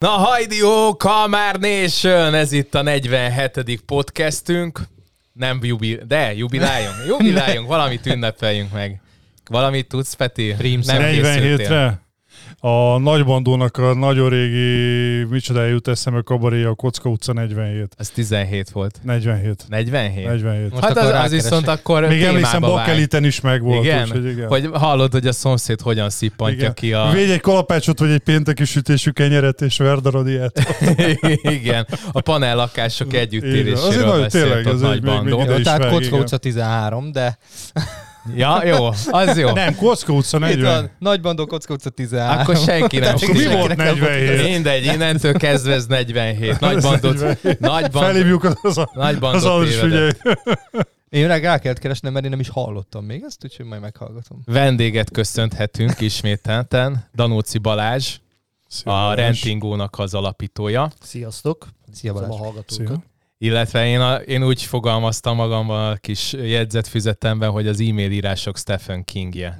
Na hajdió, Kalmár Nation, ez itt a 47. podcastünk. Nem jubil, de jubiláljunk, jubiláljunk, valamit ünnepeljünk meg. Valamit tudsz, Peti? Nem készültél. 47-re a nagybandónak a nagyon régi, micsoda jut eszembe kabaré, a Kocka utca 47. Ez 17 volt. 47. 47? 47. Most hát az, akkor az viszont akkor Még emlékszem. Bakkeliten is megvolt. Igen? Úgyhogy igen. Hogy hallod, hogy a szomszéd hogyan szippantja igen. ki a... Védj egy kalapácsot, vagy egy pénteki sütésű kenyeret és verdaradiát. igen, a panellakások Igen. együttéréséről beszélt tényleg, ott nagy bandó. Tehát Kocka utca 13, de Ja, jó, az jó. Nem, Kocka utca itt 40. van, Nagybandó Kocka utca 13. Akkor senki nem Akkor mi volt nem- 47? Mindegy, innentől kezdve ez 47. Nagy bandot, 47. nagy bandot, Felhívjuk az, a, nagy az tévedett. figyelj. Én rá rá kellett keresnem, mert én nem is hallottam még ezt, úgyhogy majd meghallgatom. Vendéget köszönhetünk ismételten, Danóci Balázs, a Rentingónak az alapítója, Sziasztok! Szia a Balázs. hallgatókat. Szia. Illetve én, a, én úgy fogalmaztam magamban a kis jegyzetfüzetemben, hogy az e-mail írások Stephen Kingje.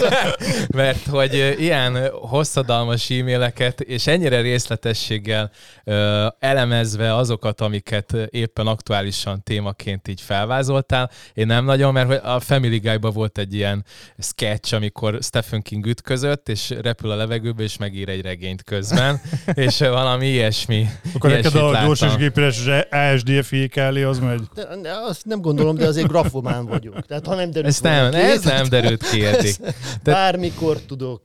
Mert hogy ilyen hosszadalmas e-maileket, és ennyire részletességgel ö, elemezve azokat, amiket éppen aktuálisan témaként így felvázoltál, én nem nagyon, mert a Family Guy-ban volt egy ilyen sketch, amikor Stephen King ütközött, és repül a levegőbe, és megír egy regényt közben, és valami ilyesmi. Akkor neked a gyors és láttam. gépires ASDF elé az megy. De, de azt nem gondolom, de azért grafomán vagyok. Tehát ha nem derül Ez nem, ez nem derült ki eddig. Bármikor tudok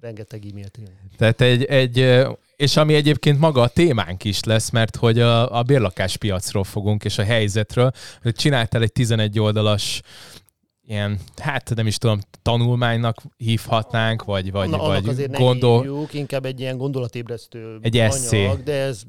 rengeteg e-mailt írni. Tehát egy, egy, és ami egyébként maga a témánk is lesz, mert hogy a, a bérlakáspiacról fogunk, és a helyzetről. Hogy Csináltál egy 11 oldalas ilyen, hát nem is tudom, tanulmánynak hívhatnánk, vagy, vagy, annak vagy azért ne gondol, hívjuk, inkább egy ilyen gondolatébresztő Egy anyag, de ez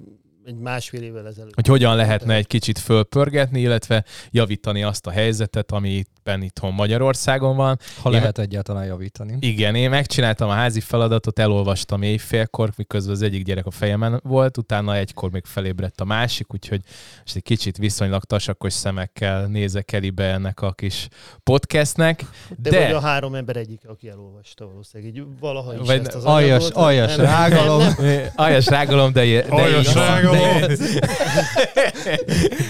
egy másfél évvel ezelőtt. hogy hogyan lehetne egy kicsit fölpörgetni, illetve javítani azt a helyzetet, ami éppen itthon Magyarországon van. Ha Én- lehet egyáltalán javítani. Igen, én megcsináltam a házi feladatot, elolvastam éjfélkor, miközben az egyik gyerek a fejemen volt, utána egykor még felébredt a másik, úgyhogy most egy kicsit viszonylag tasakos szemekkel nézek elébe ennek a kis podcastnek. De, De- vagy a három ember egyik, aki elolvasta valószínűleg így valaha is Vagy ezt az aljas- anyagot. aljas Nem, rágalom. nem, nem. Aljas rágalom, de, de, Aljas igaz. rágalom. De,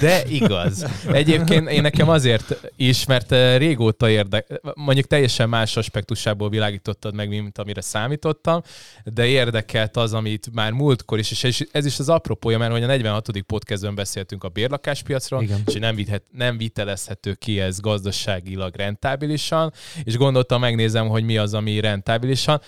de igaz. Egyébként én nekem azért is, mert régóta érdek, mondjuk teljesen más aspektusából világítottad meg, mint amire számítottam, de érdekelt az, amit már múltkor is, és ez is az apropója, mert hogy a 46. podcastben beszéltünk a bérlakáspiacról, Igen. és nem, vithet, nem vitelezhető ki ez gazdaságilag rentábilisan, és gondoltam, megnézem, hogy mi az, ami rentábilisan.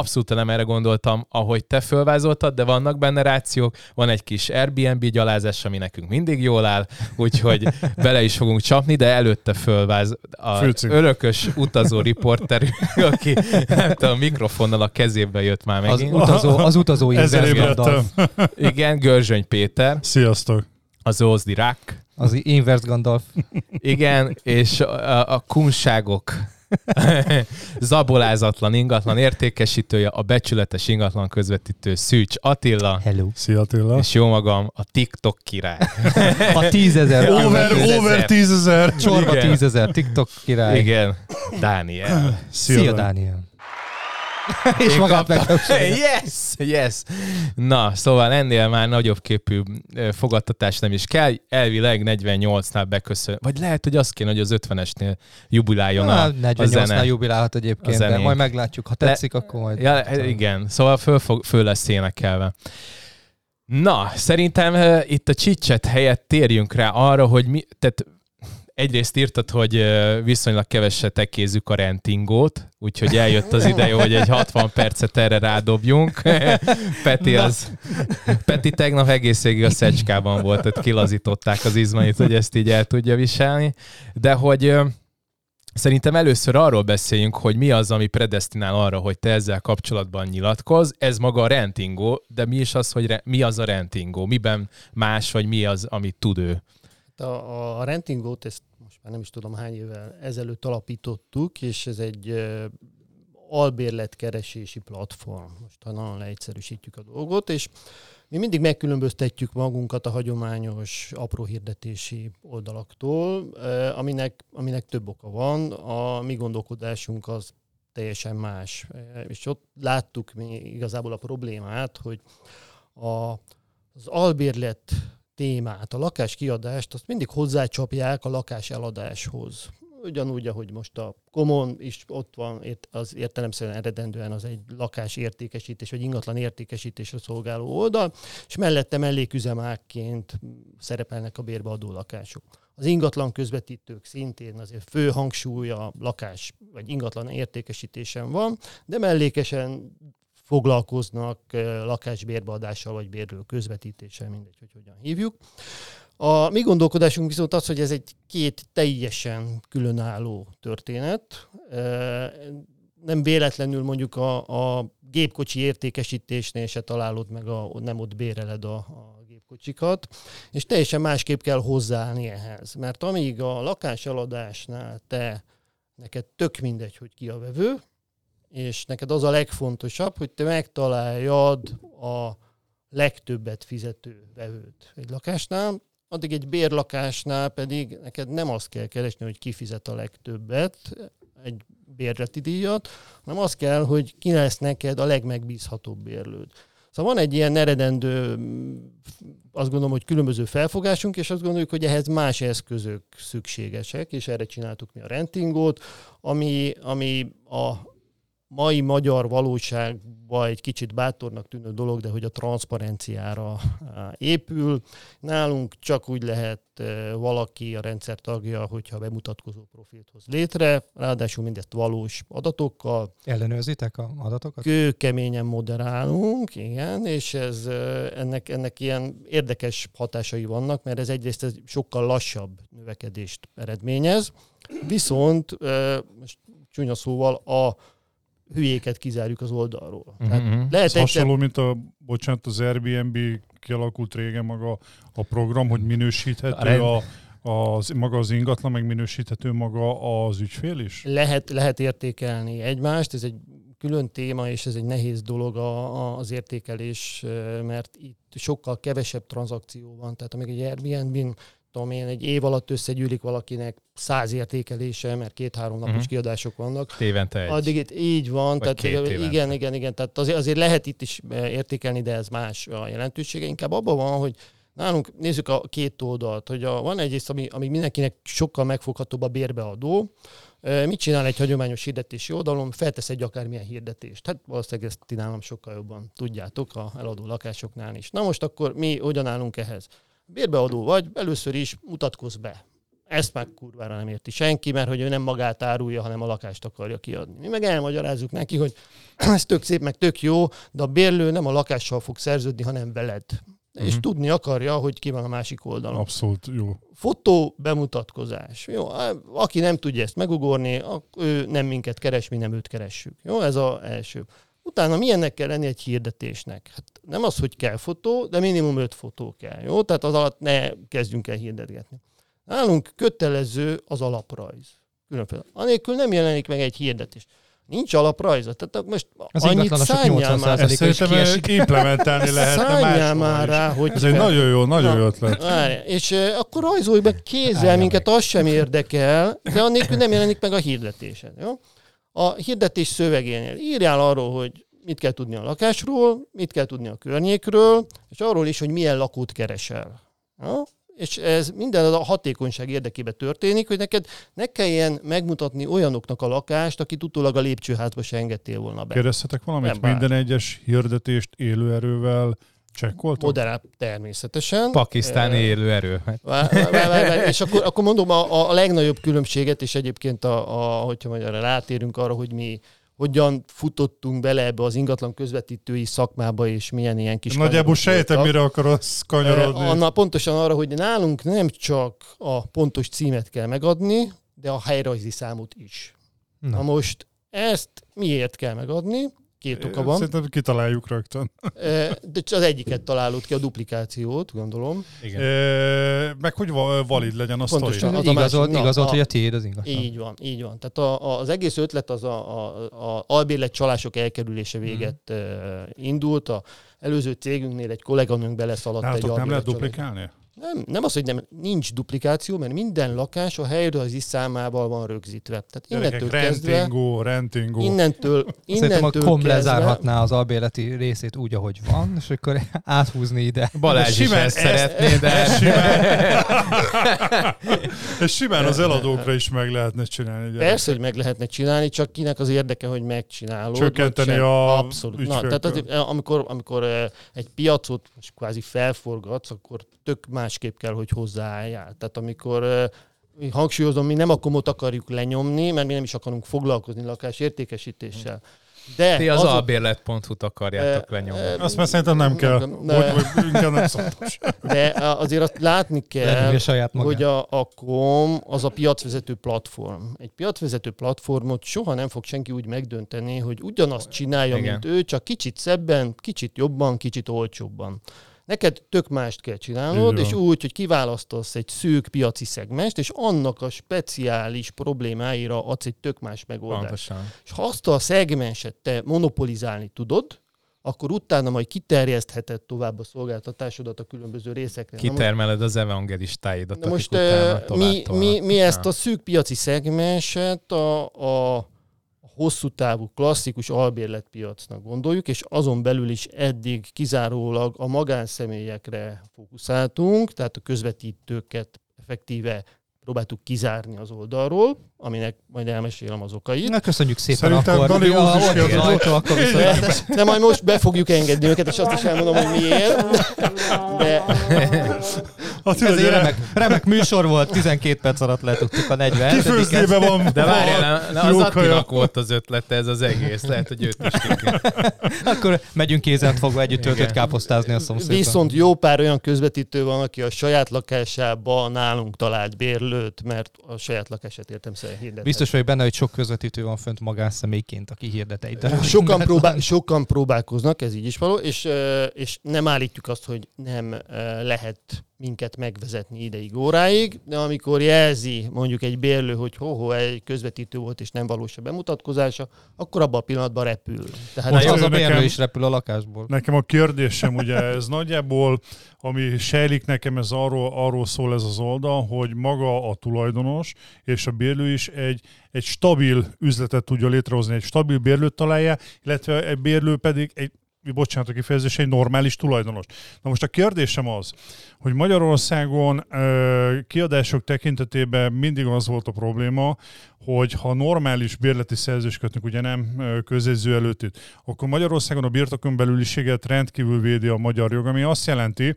Abszolút nem erre gondoltam, ahogy te fölvázoltad, de vannak benne rációk, van egy kis Airbnb gyalázás, ami nekünk mindig jól áll, úgyhogy bele is fogunk csapni, de előtte fölváz a Főcím. örökös utazó riporter, aki nem tudom, mikrofonnal a kezébe jött már Az megint. utazó, az utazó ébredtem. Gandalf. Igen, Görzsöny Péter, Sziasztok. az Ózdi Rak, Az Inverse Gandalf. Igen, és a, a kunságok zabolázatlan ingatlan értékesítője, a becsületes ingatlan közvetítő Szűcs Attila, Hello. Szia Attila. és jó magam, a TikTok király. A tízezer. Over, tízezer. over tízezer. Csorba tízezer. TikTok király. Igen, Dániel. Szia, Szia, Dániel. És Én magát megkapcsolja. Yes, yes. Na, szóval ennél már nagyobb képű fogadtatás nem is kell. Elvileg 48-nál beköszön. Vagy lehet, hogy az kéne, hogy az 50-esnél jubiláljon a, Na, a 48-nál zene. jubilálhat egyébként, A de majd meglátjuk. Ha tetszik, akkor majd... Ja, igen, szóval föl, fog, föl lesz énekelve. Na, szerintem uh, itt a csicset helyett térjünk rá arra, hogy mi, tehát egyrészt írtad, hogy viszonylag keveset tekézzük a rentingót, úgyhogy eljött az ideje, hogy egy 60 percet erre rádobjunk. Peti az, Peti tegnap egész végig a szecskában volt, tehát kilazították az izmait, hogy ezt így el tudja viselni. De hogy Szerintem először arról beszéljünk, hogy mi az, ami predestinál arra, hogy te ezzel kapcsolatban nyilatkoz. Ez maga a rentingó, de mi is az, hogy re- mi az a rentingó? Miben más, vagy mi az, amit tud ő? A, a, a rentingot, ezt most már nem is tudom hány évvel ezelőtt alapítottuk, és ez egy albérletkeresési platform. Most ha nagyon leegyszerűsítjük a dolgot, és mi mindig megkülönböztetjük magunkat a hagyományos apró hirdetési oldalaktól, aminek, aminek több oka van. A mi gondolkodásunk az teljesen más. És ott láttuk mi igazából a problémát, hogy a, az albérlet témát, a lakáskiadást, azt mindig hozzácsapják a lakás eladáshoz ugyanúgy, ahogy most a Common is ott van, az értelemszerűen eredendően az egy lakás értékesítés, vagy ingatlan értékesítésre szolgáló oldal, és mellette melléküzemákként szerepelnek a bérbeadó lakások. Az ingatlan közvetítők szintén azért fő hangsúly a lakás vagy ingatlan értékesítésen van, de mellékesen foglalkoznak eh, lakásbérbeadással vagy bérről közvetítéssel, mindegy, hogy hogyan hívjuk. A mi gondolkodásunk viszont az, hogy ez egy két teljesen különálló történet. Nem véletlenül mondjuk a, a gépkocsi értékesítésnél se találod meg, a, nem ott béreled a, a gépkocsikat, és teljesen másképp kell hozzáállni ehhez. Mert amíg a lakáseladásnál te, neked tök mindegy, hogy ki a vevő, és neked az a legfontosabb, hogy te megtaláljad a legtöbbet fizető vevőt egy lakásnál, addig egy bérlakásnál pedig neked nem azt kell keresni, hogy kifizet a legtöbbet, egy bérleti díjat, hanem az kell, hogy ki lesz neked a legmegbízhatóbb bérlőd. Szóval van egy ilyen eredendő, azt gondolom, hogy különböző felfogásunk, és azt gondoljuk, hogy ehhez más eszközök szükségesek, és erre csináltuk mi a rentingot, ami, ami a mai magyar valóságban egy kicsit bátornak tűnő dolog, de hogy a transzparenciára épül. Nálunk csak úgy lehet valaki a rendszer tagja, hogyha bemutatkozó profilt hoz létre, ráadásul mindezt valós adatokkal. Ellenőrzitek a adatokat? Kőkeményen moderálunk, igen, és ez, ennek, ennek ilyen érdekes hatásai vannak, mert ez egyrészt ez sokkal lassabb növekedést eredményez, viszont most csúnya szóval a hülyéket kizárjuk az oldalról. Uh-huh. Tehát lehet Ez hasonló, mint a, bocsánat, az Airbnb kialakult régen maga a program, hogy minősíthető a, a az, maga az ingatlan, meg minősíthető maga az ügyfél is? Lehet, lehet értékelni egymást, ez egy külön téma, és ez egy nehéz dolog a, a, az értékelés, mert itt sokkal kevesebb tranzakció van. Tehát amíg egy Airbnb-n tudom én, egy év alatt összegyűlik valakinek száz értékelése, mert két-három napos uh-huh. kiadások vannak. Évente egy. Addig itt így van, Vagy tehát igen, igen, igen, tehát azért, azért lehet itt is eh, értékelni, de ez más a jelentősége. Inkább abban van, hogy nálunk nézzük a két oldalt, hogy a, van egyrészt, ami, ami mindenkinek sokkal megfoghatóbb a bérbeadó, eh, Mit csinál egy hagyományos hirdetési oldalon? Feltesz egy akármilyen hirdetést. Hát valószínűleg ezt ti nálam sokkal jobban tudjátok a eladó lakásoknál is. Na most akkor mi hogyan állunk ehhez? Bérbeadó vagy, először is mutatkozz be. Ezt meg kurvára nem érti senki, mert hogy ő nem magát árulja, hanem a lakást akarja kiadni. Mi meg elmagyarázzuk neki, hogy ez tök szép, meg tök jó, de a bérlő nem a lakással fog szerződni, hanem veled. Uh-huh. És mhm. tudni akarja, hogy ki van a másik oldalon. Abszolút jó. Fotó bemutatkozás. Jó, aki nem tudja ezt megugorni, ő nem minket keres, mi nem őt keressük. Jó, ez az első. Utána milyennek kell lenni egy hirdetésnek? Hát nem az, hogy kell fotó, de minimum öt fotó kell. Jó? Tehát az alatt ne kezdjünk el hirdetgetni. Nálunk kötelező az alaprajz. Különféle. Anélkül nem jelenik meg egy hirdetés. Nincs alaprajza. Tehát most az annyit szálljál már. Ezt szerintem implementálni lehetne már rá, hogy... Ez egy nagyon jó, nagyon jó ötlet. Várj, és uh, akkor rajzolj meg kézzel, minket az sem érdekel, de annélkül nem jelenik meg a hirdetésed. Jó? A hirdetés szövegénél írjál arról, hogy mit kell tudni a lakásról, mit kell tudni a környékről, és arról is, hogy milyen lakót keresel. Ja? És ez minden a hatékonyság érdekében történik, hogy neked ne kelljen megmutatni olyanoknak a lakást, akit utólag a lépcsőházba se engedtél volna be. Kérdezhetek valamit? Nem Minden egyes hirdetést élőerővel Csekkoltok? Moderált természetesen. Pakisztáni e, élő erő. és akkor, akkor mondom a, a legnagyobb különbséget, és egyébként, a, a, hogyha mondjam, rátérünk arra, hogy mi hogyan futottunk bele ebbe az ingatlan közvetítői szakmába, és milyen ilyen kis... Nagyjából sejtem, mire akarsz kanyarodni. Anna, pontosan arra, hogy nálunk nem csak a pontos címet kell megadni, de a helyrajzi számot is. Na, Na most ezt miért kell megadni? Két oka van. Szerintem kitaláljuk rögtön. De az egyiket találod ki, a duplikációt, gondolom. Igen. meg hogy valid legyen a Pontosan, sztori. Az igazolt, na, igazolt a, hogy a tiéd az ingatlan. Így van, így van. Tehát a, az egész ötlet az a, a, a albérlet csalások elkerülése véget hmm. indult. A előző cégünknél egy kolléganőnk beleszaladt Nálatok egy nem lehet duplikálni? Nem, nem az, hogy nem, nincs duplikáció, mert minden lakás a helyrajzi számával van rögzítve. Tehát innentől Gyerekek, kezdve, rentingó, rentingó. innentől, Szerintem a innentől kom kezdve, lezárhatná az albérleti részét úgy, ahogy van, és akkor áthúzni ide. Balázs is Simán ezt ezt- szeretné, de... ezt simán, ezt simán az eladókra is meg lehetne csinálni. gyerekek. Persze, hogy meg lehetne csinálni, csak kinek az érdeke, hogy megcsinálod. Csökkenteni a Abszolút. Na, tehát azért, amikor, amikor eh, egy piacot most kvázi felforgatsz, akkor tök másképp kell, hogy hozzáálljál. Tehát amikor mi hangsúlyozom, mi nem a komot akarjuk lenyomni, mert mi nem is akarunk foglalkozni lakás értékesítéssel. De Ti az azok- albérlet.hu-t akarjátok Eh, lenyomni. eh, Azt már szerintem nem kell. Nem, nem. vagy inkább nem szoktos. De azért azt látni kell, magát. hogy a, a KOM az a piacvezető platform. Egy piacvezető platformot soha nem fog senki úgy megdönteni, hogy ugyanazt csinálja, Igen. mint ő, csak kicsit szebben, kicsit jobban, kicsit olcsóbban. Neked tök mást kell csinálnod, és úgy, hogy kiválasztasz egy szűk piaci szegmest, és annak a speciális problémáira adsz egy tök más megoldást. Pontosan. És ha azt a szegmenset te monopolizálni tudod, akkor utána majd kiterjesztheted tovább a szolgáltatásodat a különböző részekre. Kitermeled az evangelistáidat, Na most utána eh, mi, mi, mi ezt a szűk piaci szegmenset a, a hosszú távú klasszikus albérletpiacnak gondoljuk, és azon belül is eddig kizárólag a magánszemélyekre fókuszáltunk, tehát a közvetítőket effektíve próbáltuk kizárni az oldalról, aminek majd elmesélem az okait. Na, köszönjük szépen Szerintem akkor. Dani Ja, is az az ajtó, akkor de majd most be fogjuk engedni őket, és azt is elmondom, hogy miért. De, Attila, Ez egy remek, remek műsor volt, 12 perc alatt letudtuk a 40 kifőzdébe van. De várjál, ne- ne, az Attinak volt az ötlete ez az egész. Lehet, hogy őt is. Akkor megyünk kézen fogva együtt töltött káposztázni a szomszédban. Viszont jó pár olyan közvetítő van, aki a saját lakásába nálunk talált bérlőt, mert a saját lakását értem szerint hirdet. Biztos vagyok benne, hogy sok közvetítő van fönt magánszemélyként, aki hirdet egy darab. Sokan, próbál, sokan próbálkoznak, ez így is való, és, és nem állítjuk azt, hogy nem lehet minket megvezetni ideig, óráig, de amikor jelzi mondjuk egy bérlő, hogy ho egy közvetítő volt, és nem valós a bemutatkozása, akkor abban a pillanatban repül. Tehát Most Az, a nekem- bérlő is repül a lakásból. Nekem a kérdésem, ugye ez nagyjából, ami sejlik nekem, ez arról, arról szól ez az oldal, hogy maga a tulajdonos és a bérlő is egy, egy stabil üzletet tudja létrehozni, egy stabil bérlőt találja, illetve egy bérlő pedig egy bocsánat a kifejezés, egy normális tulajdonos. Na most a kérdésem az, hogy Magyarországon ö, kiadások tekintetében mindig az volt a probléma, hogy ha normális bérleti szerzés kötnek, ugye nem közjegyző előtt, akkor Magyarországon a birtokon belüliséget rendkívül védi a magyar jog, ami azt jelenti,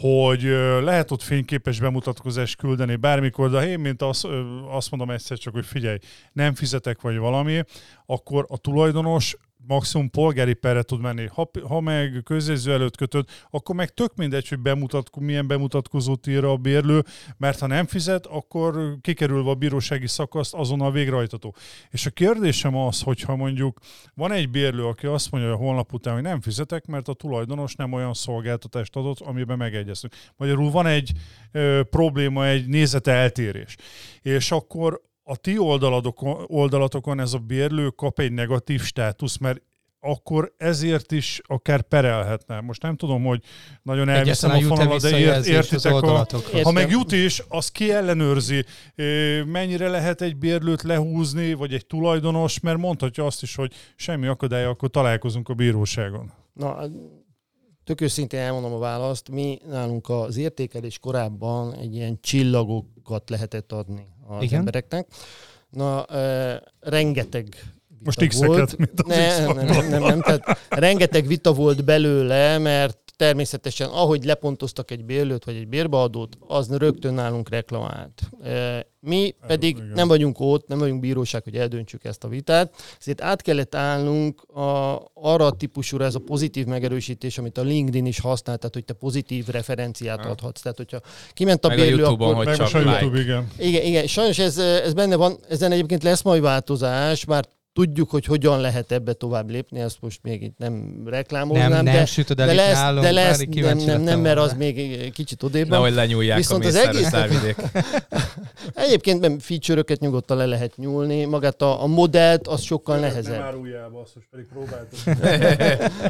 hogy lehet ott fényképes bemutatkozást küldeni bármikor, de én, mint azt, azt mondom egyszer csak, hogy figyelj, nem fizetek vagy valami, akkor a tulajdonos maximum polgári perre tud menni. Ha, ha meg közjegyző előtt kötöd, akkor meg tök mindegy, hogy bemutatko, milyen bemutatkozót ír a bérlő, mert ha nem fizet, akkor kikerülve a bírósági szakaszt azonnal végrehajtató. És a kérdésem az, hogyha mondjuk van egy bérlő, aki azt mondja hogy holnap után, hogy nem fizetek, mert a tulajdonos nem olyan szolgáltatást adott, amiben megegyeztünk. Magyarul van egy ö, probléma, egy nézete eltérés. És akkor a ti oldalatokon, oldalatokon ez a bérlő kap egy negatív státusz, mert akkor ezért is akár perelhetne. Most nem tudom, hogy nagyon elviszem a fonalat, de ért, értitek a... Ha meg jut is, az ki ellenőrzi, mennyire lehet egy bérlőt lehúzni, vagy egy tulajdonos, mert mondhatja azt is, hogy semmi akadály, akkor találkozunk a bíróságon. Na, tök őszintén elmondom a választ. Mi nálunk az értékelés korábban egy ilyen csillagokat lehetett adni az Igen? embereknek. Na, e, rengeteg Most X-eket, volt. mint az ne, nem, nem, nem, nem, tehát rengeteg vita volt belőle, mert természetesen ahogy lepontoztak egy bérlőt vagy egy bérbeadót, az rögtön nálunk reklamált. Mi pedig nem vagyunk ott, nem vagyunk bíróság, hogy eldöntsük ezt a vitát, ezért át kellett állnunk a, arra a típusúra, ez a pozitív megerősítés, amit a LinkedIn is használ, tehát hogy te pozitív referenciát Ah. adhatsz. Tehát, hogyha kiment a Meg a bérlő, YouTube-on, akkor... hogy Meg csak most a like. YouTube, igen. Igen, igen, sajnos ez, ez benne van, ezen egyébként lesz majd változás, már tudjuk, hogy hogyan lehet ebbe tovább lépni, ezt most még itt nem reklámoznám, Nem, nem de, sütöd el de lesz, nálunk, de lesz, nem, nem, nem, mert az még kicsit odébb van. Nehogy lenyúlják Viszont a az egész-. Egyébként nem feature-öket nyugodtan le lehet nyúlni, magát a, a modellt az sokkal nehezebb. áruljába, azt most pedig próbáltam.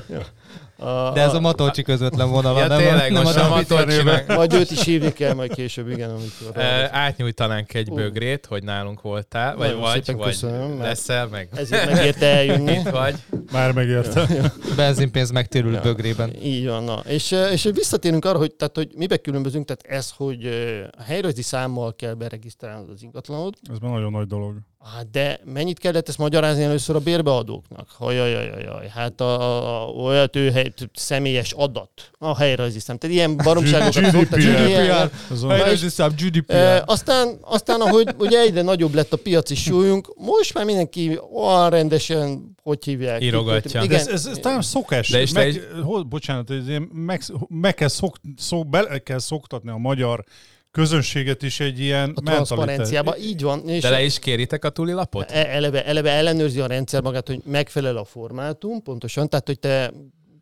A, De ez a Matolcsi közvetlen vonala, Ja, nem, tényleg, nem most a a Matolcsi meg Majd őt is hívni kell majd később, igen, amikor... Ö, átnyújtanánk egy bögrét, hogy nálunk voltál, vagy Nagyon vagy, vagy köszönöm, leszel meg. Ezért megérte eljönni. Itt vagy. Már megérte. benzinpénz megtérült Ja. bögrében. Így van, na. És, és visszatérünk arra, hogy, tehát, hogy mibe különbözünk, tehát ez, hogy a helyrajzi számmal kell beregisztrálnod az ingatlanod, Ez már nagyon nagy dolog. Hát de mennyit kellett ezt magyarázni először a bérbeadóknak? Hajajajajaj, hát a, a, a olyat ő hely, személyes adat a helyrajzi szám. Tehát ilyen baromságokat szoktak Helyrajzi szám GDPR. E, aztán, aztán, ahogy ugye egyre nagyobb lett a piaci súlyunk, most már mindenki olyan rendesen, hogy hívják? Írogatja. de Igen. ez, ez, ez talán szokás. De és meg, is- hol, bocsánat, meg, meg kell, szok, szok, bele kell szoktatni a magyar közönséget is egy ilyen a transzparenciába. Így van. És De le is kéritek a tulilapot? E- eleve, eleve ellenőrzi a rendszer magát, hogy megfelel a formátum, pontosan, tehát hogy te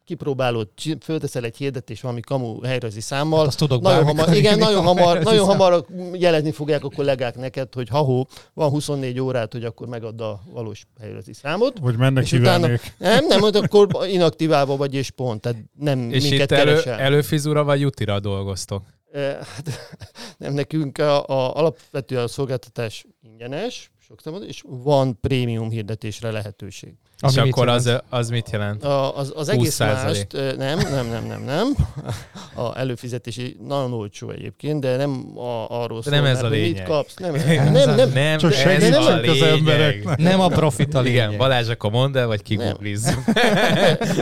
kipróbálod, fölteszel egy hirdetést valami kamu helyrajzi számmal, Hát azt tudok nagyon bármikor hamar, igen, nagyon ha hamar, nagyon hamar jelezni fogják a kollégák neked, hogy ha van 24 órát, hogy akkor megadd a valós helyrajzi számot. Hogy mennek utána-. Nem, nem, hogy akkor inaktíválva vagy és pont, tehát nem És minket itt elő, keresel. előfizura vagy jutira dolgoztok? Hát, nem nekünk a, a, alapvetően a szolgáltatás ingyenes, sok szempontból, és van prémium hirdetésre lehetőség. Ami és akkor az, jelent? az mit jelent? A, az, az egész 20%. mást, nem, nem, nem, nem, nem. A előfizetési nagyon olcsó egyébként, de nem a, arról De szól, nem ez a hogy mit lényeg. kapsz. Nem, nem, nem, Nem, Csak ez segítsünk a az lényeg. embereknek. Nem a profit a lényeg. Igen, Balázs, akkor mondd el, vagy kiguglizzuk.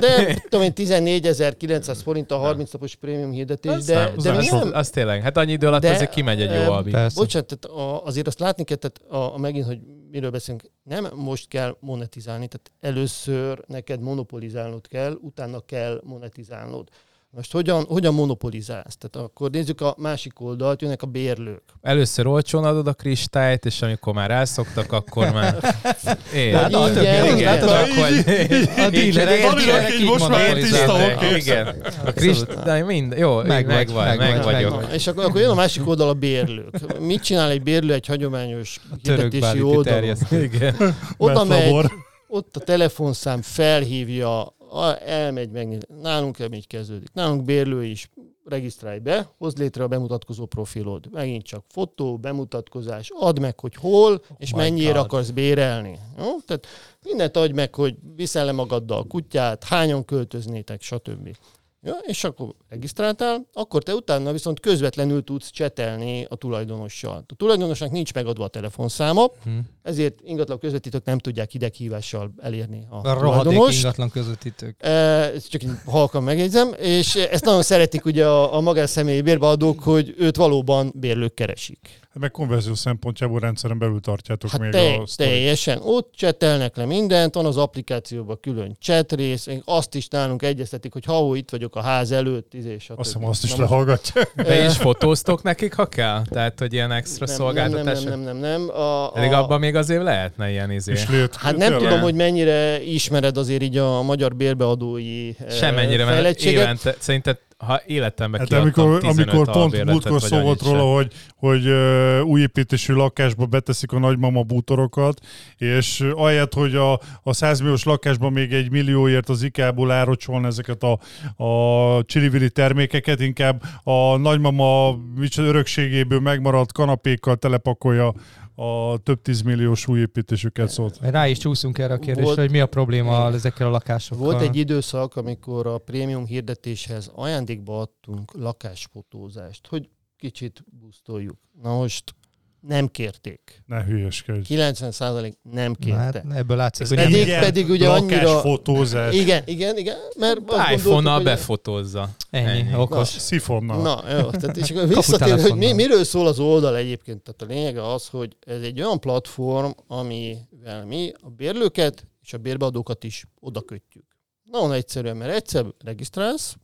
de tudom én 14.900 forint a 30 napos prémium hirdetés, Az de, nem, de az, nem, az tényleg, hát annyi idő alatt De, azért kimegy egy jó. Persze. Bocsánat, tehát azért azt látni kell, tehát a, a megint, hogy miről beszélünk, nem most kell monetizálni, tehát először neked monopolizálnod kell, utána kell monetizálnod. Most hogyan, hogyan monopolizálsz? Tehát akkor nézzük a másik oldalt, jönnek a bérlők. Először olcsón adod a kristályt, és amikor már rászoktak, akkor már... Én. Hát, Igen, igen, igen. csak hogy... A dílerek, most már tiszta, oké. Igen. A kristály, mind, jó, Meg meg, vagy, meg, vagy, meg meg, vagy, vagyok. és akkor, akkor jön a másik oldal a bérlők. Mit csinál egy bérlő egy hagyományos hirdetési oldalon? Oda megy, ott a telefonszám felhívja, elmegy meg, nálunk nem így kezdődik. Nálunk bérlő is regisztrálj be, hozd létre a bemutatkozó profilod. Megint csak fotó, bemutatkozás, add meg, hogy hol, és my mennyire God. akarsz bérelni. Jó? Tehát mindent adj meg, hogy viszel le magaddal a kutyát, hányan költöznétek, stb. Ja, és akkor regisztráltál, akkor te utána viszont közvetlenül tudsz csetelni a tulajdonossal. A tulajdonosnak nincs megadva a telefonszáma, Hm. ezért ingatlan közvetítők nem tudják ideghívással elérni a, A tulajdonost. ingatlan közvetítők. E, ezt csak így halkan megjegyzem, és ezt nagyon szeretik ugye a, a magánszemélyi bérbeadók, hogy őt valóban bérlők keresik. Meg konverzió szempontjából rendszeren belül tartjátok Hát még te, a sztorit. teljesen. Ott csetelnek le mindent, van az applikációban külön chat rész, azt is nálunk egyeztetik, hogy ha ó, itt vagyok a ház előtt, izé, stb. Azt hiszem, azt is lehallgatja. Be is fotóztok nekik, ha kell? Tehát, hogy ilyen extra nem, szolgáltatás? Nem, nem, nem, nem. nem. A, Pedig a, abban még azért lehetne ilyen izé. És lőtt. Hát nem tudom, hogy mennyire ismered azért így a magyar bérbeadói eh, Semennyire, mert fejlettséget. évente, szerinted, ha életemben Hát amikor, 15 amikor pont múltkor szó volt sem. róla, hogy, hogy uh, új építésű lakásba beteszik a nagymama bútorokat, és ahelyett, hogy a, a 100 milliós lakásban még egy millióért az IKEA-ból árocsolna ezeket a, a csili termékeket, inkább a nagymama micsoda örökségéből megmaradt kanapékkal telepakolja a több tízmilliós új építésüket szólt. Rá is csúszunk erre a kérdésre, Volt- hogy mi a probléma ezekkel a lakásokkal. Volt egy időszak, amikor a prémium hirdetéshez ajándékba adtunk lakásfotózást, hogy kicsit busztoljuk. Na most nem kérték. Ne hülyeskedj. 90% nem Na, hát kérte. ebből látszik, hogy nem nem, Pedig- pedig ugye annyira- lakásfotózás. Igen, igen, igen, mert iPhone-nal hogy- befotózza. ennyi, Ennyi. okos. Szifonnal. Na, jó, tehát és akkor visszatér, hogy mi, miről szól az oldal egyébként. Tehát a lényege az, hogy ez egy olyan platform, amivel mi a bérlőket és a bérbeadókat is oda kötjük. Nagyon egyszerűen, mert egyszer regisztrálsz,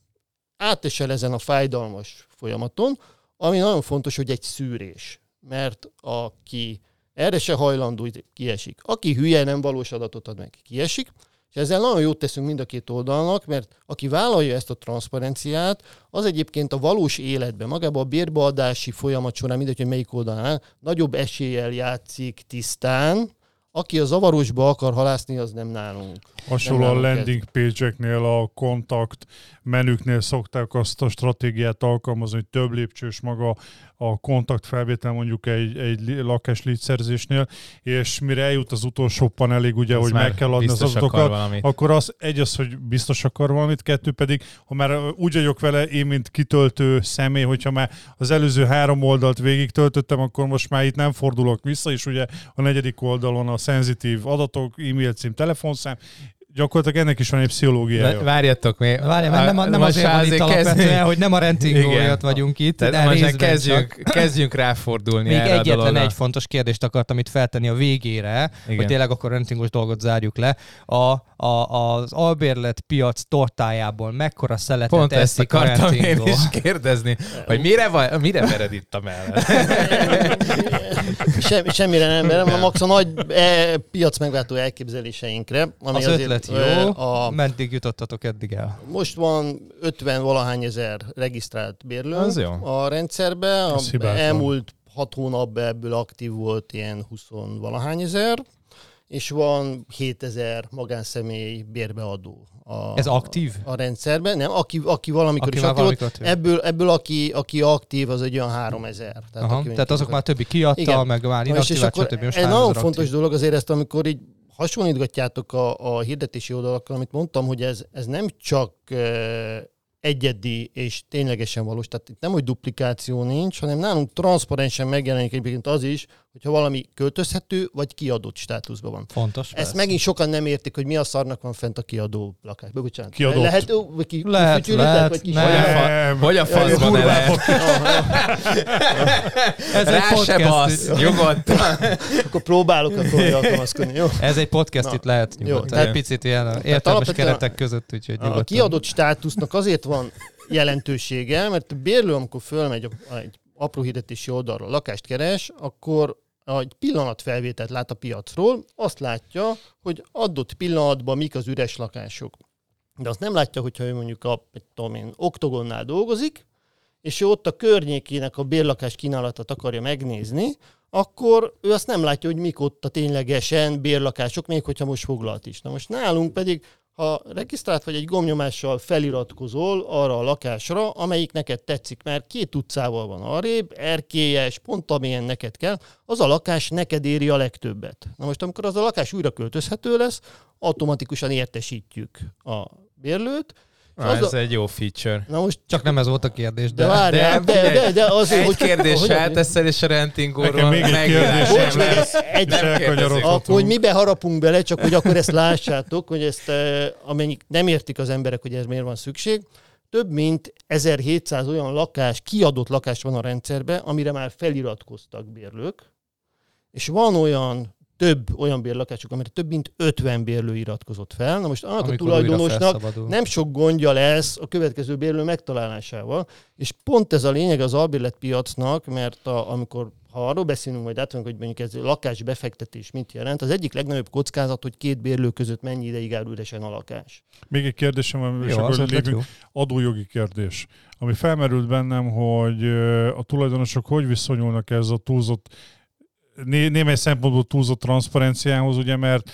átesel ezen a fájdalmas folyamaton, ami nagyon fontos, hogy egy szűrés. Mert aki erre se hajlandó, kiesik. Aki hülye, nem valós adatot ad meg, kiesik. És ezzel nagyon jót teszünk mind a két oldalnak, mert aki vállalja ezt a transzparenciát, az egyébként a valós életben, magában a bérbeadási folyamat során, mindegy, hogy melyik oldalán, nagyobb eséllyel játszik tisztán, aki a zavarosba akar halászni, az nem nálunk. Hasonló a landing page-eknél, a kontakt menüknél szokták azt a stratégiát alkalmazni, hogy több lépcsős maga a kontakt felvétel mondjuk egy, egy lakás leadszerzésnél, és mire eljut az utolsó panelig, ugye, Az hogy meg kell adni az adatokat, akkor az egy az, hogy biztos akar valamit, kettő pedig, ha már úgy vagyok vele, én mint kitöltő személy, hogyha már az előző három oldalt végig töltöttem, akkor most már itt nem fordulok vissza, és ugye a negyedik oldalon a szenzitív adatok, e-mail cím, telefonszám, gyakorlatilag ennek is van egy pszichológiája. Várjatok még. Várjál, mert nem, nem Most azért van itt alapvetően, hogy nem a renting vagyunk itt, Tehát de most kezdjünk, csak. kezdjünk ráfordulni Még erre a egyetlen egy fontos kérdést akartam itt feltenni a végére, Igen. hogy tényleg akkor a rentingos dolgot zárjuk le. A, a, az albérlet piac tortájából mekkora szeletet Pont ezt a akartam én is kérdezni, hogy mire, van, mire vered itt a mellett? Sem, semmire nem, mert nem, max a nagy e, piac megváltó elképzeléseinkre. Ami Az azért, ötlet jó, A, meddig jutottatok eddig el? most van 50 valahány ezer regisztrált bérlő Az jó. a rendszerbe. A elmúlt hat hónapban ebből aktív volt ilyen 20 valahány ezer, és van 7000 magánszemély bérbeadó. A, Ez aktív? A rendszerben, nem, aki, aki valamikor Aki is aktív volt, valamikor tő. ebből, ebből aki, aki aktív, az egy olyan 3000. Tehát, Aha, tehát azok már többi kiadta, Igen. meg már Na, és, és akkor stb. Most 3000 nagyon aktív. fontos dolog azért ezt, amikor így hasonlítgatjátok a, a hirdetési oldalakkal, amit mondtam, hogy ez, ez nem csak egyedi és ténylegesen valós, tehát itt nem, hogy duplikáció nincs, hanem nálunk transzparensen megjelenik egyébként az is, hogyha valami költözhető vagy kiadott státuszban van. Fontos. Ezt persze. megint sokan nem értik, hogy mi a szarnak van fent a kiadó lakásban. Bocsánat. Kiadott. Lehet, vagy ki, Lehet, lehet, vagy kis nem. Hogy a, fa, a faszban Jaj, ele? Ez egy Rá se podcast. basz, nyugodtan. Akkor próbálok akkor alkalmazkodni, jó? Ez egy podcast, Na. itt lehet nyugodtan. Jó, Egy picit ilyen értelmes keretek között, úgyhogy A nyugodtan. kiadott státusznak azért van jelentősége, mert a bérlő, amikor fölmegy a- egy apró hirdetési oldalra, lakást keres, akkor egy pillanatfelvételt lát a piacról, azt látja, hogy adott pillanatban mik az üres lakások. De azt nem látja, hogyha ő mondjuk a, tudom én, oktogonnál dolgozik, és ő ott a környékének a bérlakás kínálatot akarja megnézni, akkor ő azt nem látja, hogy mik ott a ténylegesen bérlakások, még hogyha most foglalt is. Na most nálunk pedig, ha regisztrált vagy egy gomnyomással feliratkozol arra a lakásra, amelyik neked tetszik, mert két utcával van arrébb, erkélyes, pont amilyen neked kell, az a lakás neked éri a legtöbbet. Na most, amikor az a lakás újra költözhető lesz, automatikusan értesítjük a bérlőt. Na, Az ez a- egy jó feature. Na most Csak nem ez volt a kérdés, de de... várjál, de, de, de, de azért, Egy hogy... kérdés felteszel, és a rentingóról Nekem még egy megírás kérdésem Bocs, meg lesz. egy, akkor, hogy mibe harapunk bele, csak hogy akkor ezt lássátok, hogy ezt, eh, amennyik nem értik az emberek, hogy ez miért van szükség, több mint 1700 olyan lakás, kiadott lakás van a rendszerben, amire már feliratkoztak bérlők, és van olyan több olyan bérlakások, amire több mint 50 bérlő iratkozott fel. Na most annak a Amikor újra tulajdonosnak nem sok gondja lesz a következő bérlő megtalálásával, és pont ez a lényeg az albérletpiacnak, mert a, amikor ha arról beszélünk, majd átvünk, hogy mondjuk ez lakásbefektetés mit jelent, az egyik legnagyobb kockázat, hogy két bérlő között mennyi ideig áll üresen a lakás. Még egy kérdésem van, és akkor lépünk adójogi kérdés, ami felmerült bennem, hogy a tulajdonosok hogy viszonyulnak ez a túlzott né- némely szempontból túlzott transzparenciához, ugye, mert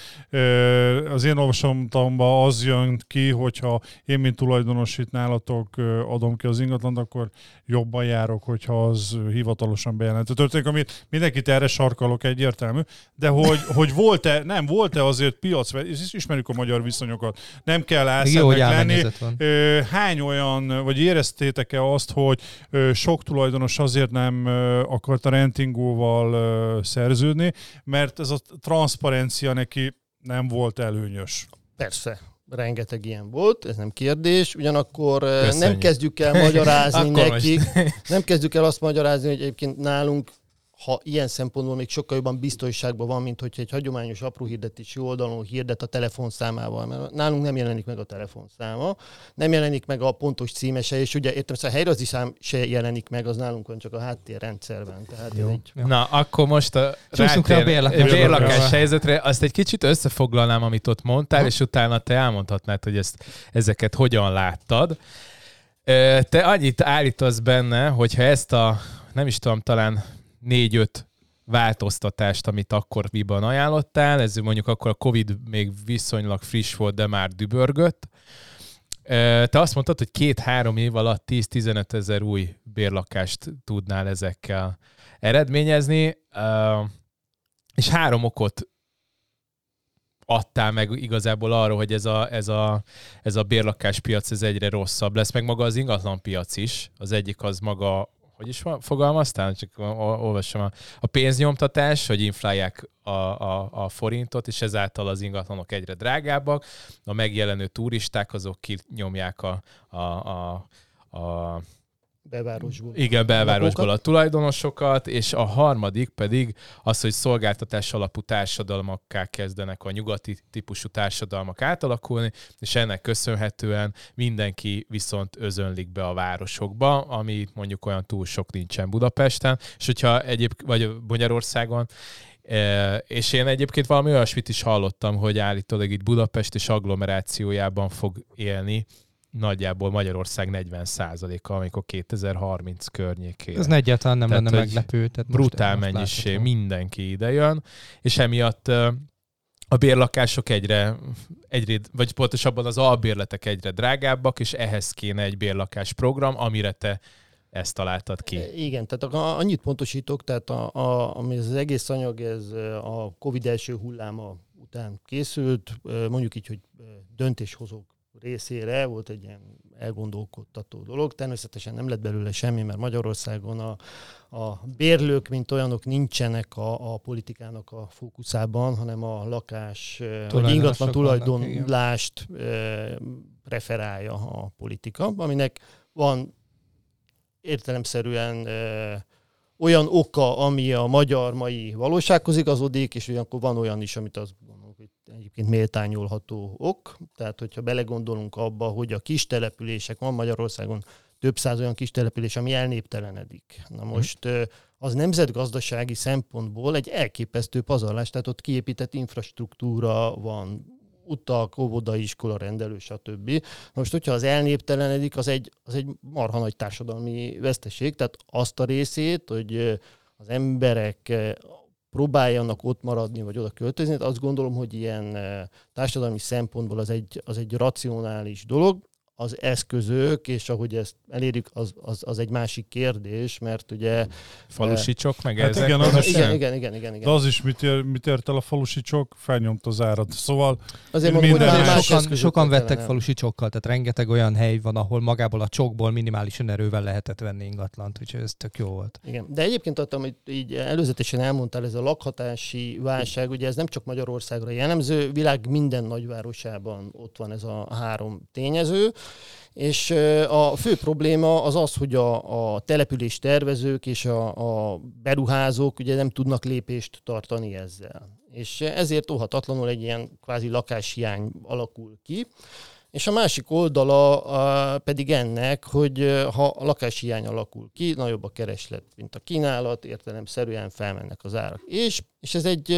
az én olvasomtamban az jön ki, hogyha én, mint tulajdonos itt nálatok adom ki az ingatlant, akkor jobban járok, hogyha az hivatalosan bejelentő történik, amit mindenkit erre sarkalok egyértelmű, de hogy, hogy volt-e, nem, volt-e azért piac, és ismerjük a magyar viszonyokat, nem kell álszednek lenni, hány olyan, vagy éreztétek-e azt, hogy sok tulajdonos azért nem akart a rentingóval szerződni, mert ez a transzparencia neki nem volt előnyös. Persze, rengeteg ilyen volt, ez nem kérdés, ugyanakkor eh, nem Köszönjük. kezdjük el magyarázni nekik, nem kezdjük el azt magyarázni, hogy egyébként nálunk ha ilyen szempontból még sokkal jobban biztonságban van, mint hogyha egy hagyományos apró hirdetési oldalon hirdet a telefonszámával, mert nálunk nem jelenik meg a telefonszáma, nem jelenik meg a pontos címese, és ugye értem, szóval a helyrajzi szám se jelenik meg, az nálunk van csak a háttérrendszerben. Tehát Jó. egy Jó. Na, akkor most a Csúszunk rá a rátér- bérlakás- bérlakás helyzetre, azt egy kicsit összefoglalnám, amit ott mondtál, Ha. és utána te elmondhatnád, hogy ezt, ezeket hogyan láttad. Te annyit állítasz benne, hogyha ezt a, nem is tudom, talán négy-öt változtatást, amit akkor miben ajánlottál. Ez mondjuk akkor a Covid még viszonylag friss volt, de már dübörgött. Te azt mondtad, hogy két-három év alatt 10-15 ezer új bérlakást tudnál ezekkel eredményezni, és három okot adtál meg igazából arra, hogy ez a, ez a, ez a bérlakáspiac ez egyre rosszabb lesz, meg maga az ingatlanpiac is. Az egyik az maga hogy is fogalmaztál? Csak olvasom a, a pénznyomtatás, hogy inflálják a, a, a forintot, és ezáltal az ingatlanok egyre drágábbak. A megjelenő turisták azok kinyomják a, a, a, a belvárosból. Igen, belvárosból a tulajdonosokat, és a harmadik pedig az, hogy szolgáltatás alapú társadalmakká kezdenek a nyugati típusú társadalmak átalakulni, és ennek köszönhetően mindenki viszont özönlik be a városokba, ami mondjuk olyan túl sok nincsen Budapesten, és hogyha egyéb, vagy Magyarországon, e, és én egyébként valami olyasmit is hallottam, hogy állítólag itt Budapest és agglomerációjában fog élni nagyjából Magyarország 40%-a, amikor 2030 környékén. Ez egyáltalán nem tehát, lenne meglepő. Tehát brutál mennyiség, mindenki ide jön, és emiatt a bérlakások egyre, egyre, vagy pontosabban az albérletek egyre drágábbak, és ehhez kéne egy bérlakás program, amire te ezt találtad ki. Igen, tehát annyit pontosítok, tehát a, a, ami az egész anyag, ez a Covid első hulláma után készült, mondjuk így, hogy döntéshozók részére volt egy ilyen elgondolkodtató dolog. Természetesen nem lett belőle semmi, mert Magyarországon a, a bérlők, mint olyanok nincsenek a, a politikának a fókuszában, hanem a lakás, vagy ingatlan tulajdonlást vannak, preferálja a politika, aminek van értelemszerűen olyan oka, ami a magyar mai valósághoz igazodik, és ugyanakkor van olyan is, amit azt egyébként méltányolható ok. Tehát, hogyha belegondolunk abba, hogy a kis települések, van Magyarországon több száz olyan kis település, ami elnéptelenedik. Na mhm. most az nemzetgazdasági szempontból egy elképesztő pazarlás, tehát ott kiépített infrastruktúra van, utak, óvoda, iskola, rendelő, stb. Most, hogyha az elnéptelenedik, az egy, az egy marha nagy társadalmi veszteség, tehát azt a részét, hogy az emberek próbáljanak ott maradni, vagy oda költözni. Hát azt gondolom, hogy ilyen eh, társadalmi szempontból az egy, az egy racionális dolog az eszközök, és ahogy ezt elérjük, az, az, az egy másik kérdés, mert ugye... Falusicsok, meg hát ezek? Igen, az is, igen, igen, igen, igen, igen. De az is mit, ér, mit ért el a falusicsok, felnyomta az árat. Szóval azért mondom, hogy más sokan, sokan vettek falusicsokkal, tehát rengeteg olyan hely van, ahol magából a csokból minimális erővel lehetett venni ingatlant, úgyhogy ez tök jó volt. Igen, de egyébként adtam, hogy így előzetesen elmondtál, ez a lakhatási válság, ugye ez nem csak Magyarországra jellemző, világ minden nagyvárosában ott van ez a három tényező, és a fő probléma az az, hogy a, a település tervezők és a, a beruházók ugye nem tudnak lépést tartani ezzel. És ezért óhatatlanul egy ilyen kvázi lakáshiány alakul ki. És a másik oldala a, pedig ennek, hogy ha a lakáshiány alakul ki, nagyobb a kereslet, mint a kínálat, értelemszerűen felmennek az árak. És, és ez egy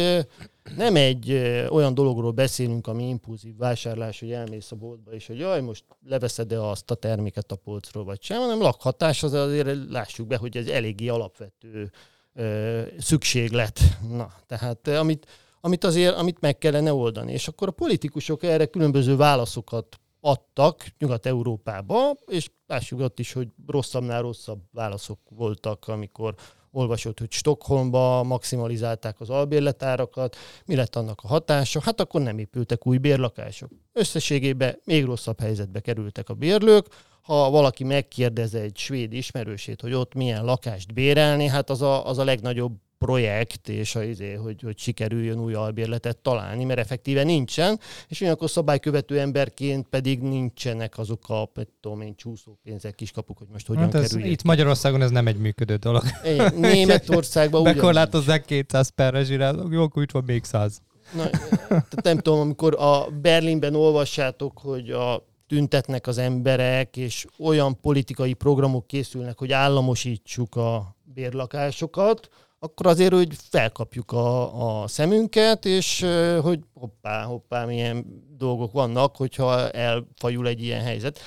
nem egy olyan dologról beszélünk, ami impulzív vásárlás, hogy elmész a boltba, és hogy jaj, most leveszed-e azt a terméket a polcról, vagy sem, hanem lakhatás, az azért lássuk be, hogy ez eléggé alapvető ö, szükséglet. Na, tehát amit, amit azért amit meg kellene oldani. És akkor a politikusok erre különböző válaszokat adtak Nyugat-Európába, és lássuk ott is, hogy rosszabbnál rosszabb válaszok voltak, amikor olvasott, hogy Stockholmba maximalizálták az albérletárakat, mi lett annak a hatása? Hát akkor nem épültek új bérlakások. Összességében még rosszabb helyzetbe kerültek a bérlők, ha valaki megkérdez egy svéd ismerősét, hogy ott milyen lakást bérelni, hát az a, az a legnagyobb projekt, és a, izé, hogy, hogy sikerüljön új albérletet találni, mert effektíve nincsen, és ugyanakkor szabálykövető emberként pedig nincsenek azok a, tudom én, csúszópénzek, kiskapuk, hogy most hogyan hát ez, Itt Magyarországon ez nem egy működő dolog. É, Németországban Bekorlátozzák 200 perre zsirálok, jó, akkor itt van még 100. Na, tehát nem tudom, amikor a Berlinben olvassátok, hogy a tüntetnek az emberek, és olyan politikai programok készülnek, hogy államosítsuk a bérlakásokat, akkor azért, hogy felkapjuk a, a szemünket, és hogy hoppá, hoppá, milyen dolgok vannak, hogyha elfajul egy ilyen helyzet.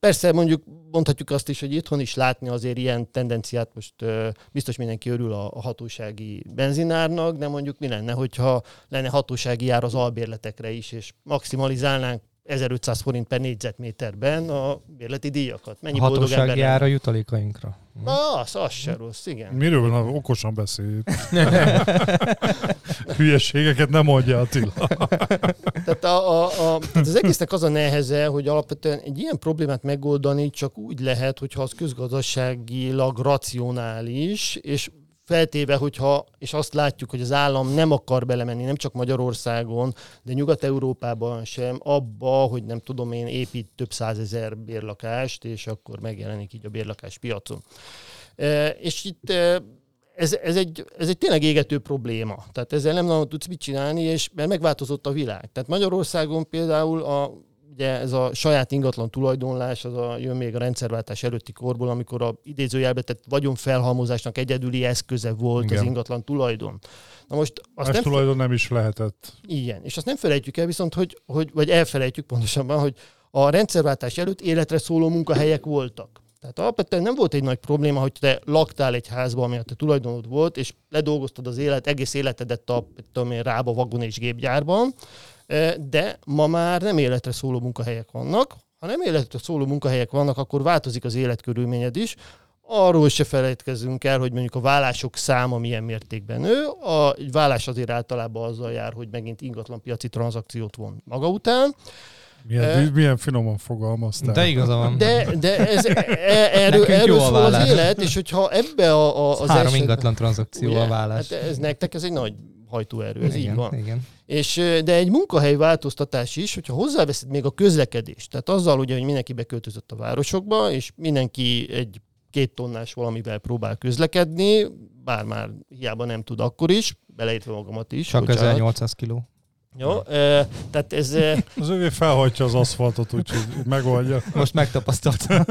Persze mondjuk mondhatjuk azt is, hogy itthon is látni azért ilyen tendenciát, most biztos mindenki örül a, a hatósági benzinárnak, de mondjuk mi lenne, hogyha lenne hatósági ár az albérletekre is, és maximalizálnánk 1500 forint per négyzetméterben a bérleti díjakat. Mennyi a hatósági ára jutalékainkra. Na, az, az se rossz, igen. Miről van, okosan beszél? Hülyeségeket nem mondja Attila. tehát, a, a, a, tehát az egésznek az a neheze, hogy alapvetően egy ilyen problémát megoldani csak úgy lehet, hogyha az közgazdaságilag racionális, és feltéve, hogyha, és azt látjuk, hogy az állam nem akar belemenni, nem csak Magyarországon, de Nyugat-Európában sem, abba, hogy nem tudom én, épít több százezer bérlakást, és akkor megjelenik így a bérlakás piacon. E, és itt e, ez, ez, egy, ez egy tényleg égető probléma. Tehát ezzel nem nagyon tudsz mit csinálni, és mert megváltozott a világ. Tehát Magyarországon például a ugye ez a saját ingatlan tulajdonlás, az a, jön még a rendszerváltás előtti korból, amikor a idézőjelbe tett vagyonfelhalmozásnak egyedüli eszköze volt Igen. az ingatlan tulajdon. Na most azt nem tulajdon nem is lehetett. Igen, és azt nem felejtjük el viszont, hogy, hogy vagy elfelejtjük pontosabban, hogy a rendszerváltás előtt életre szóló munkahelyek voltak. Tehát alapvetően nem volt egy nagy probléma, hogy te laktál egy házban, ami a te tulajdonod volt, és ledolgoztad az élet, egész életedet a tudom én, rába vagon és gépgyárban, de ma már nem életre szóló munkahelyek vannak. Ha nem életre szóló munkahelyek vannak, akkor változik az életkörülményed is. Arról se felejtkezzünk el, hogy mondjuk a vállások száma milyen mértékben nő. A vállás azért általában azzal jár, hogy megint ingatlan piaci tranzakciót von maga után. Milyen, uh, milyen finoman fogalmaztál. De igaza van. De, de ez, e, erről, erről szól az élet, és hogyha ebbe a, a, az Három eset, ingatlan tranzakció ugye, a vállás. Hát ez nektek ez egy nagy hajtóerő, ez igen, így van. Igen. És, de egy munkahely változtatás is, hogyha hozzáveszed még a közlekedést, tehát azzal ugye, hogy mindenki beköltözött a városokba, és mindenki egy két tonnás valamivel próbál közlekedni, bár már hiába nem tud akkor is, beleértve magamat is. Csak 1800 kiló. Jó, e, tehát ez... Az övé felhajtja az aszfaltot, úgyhogy megoldja. Most megtapasztaltam.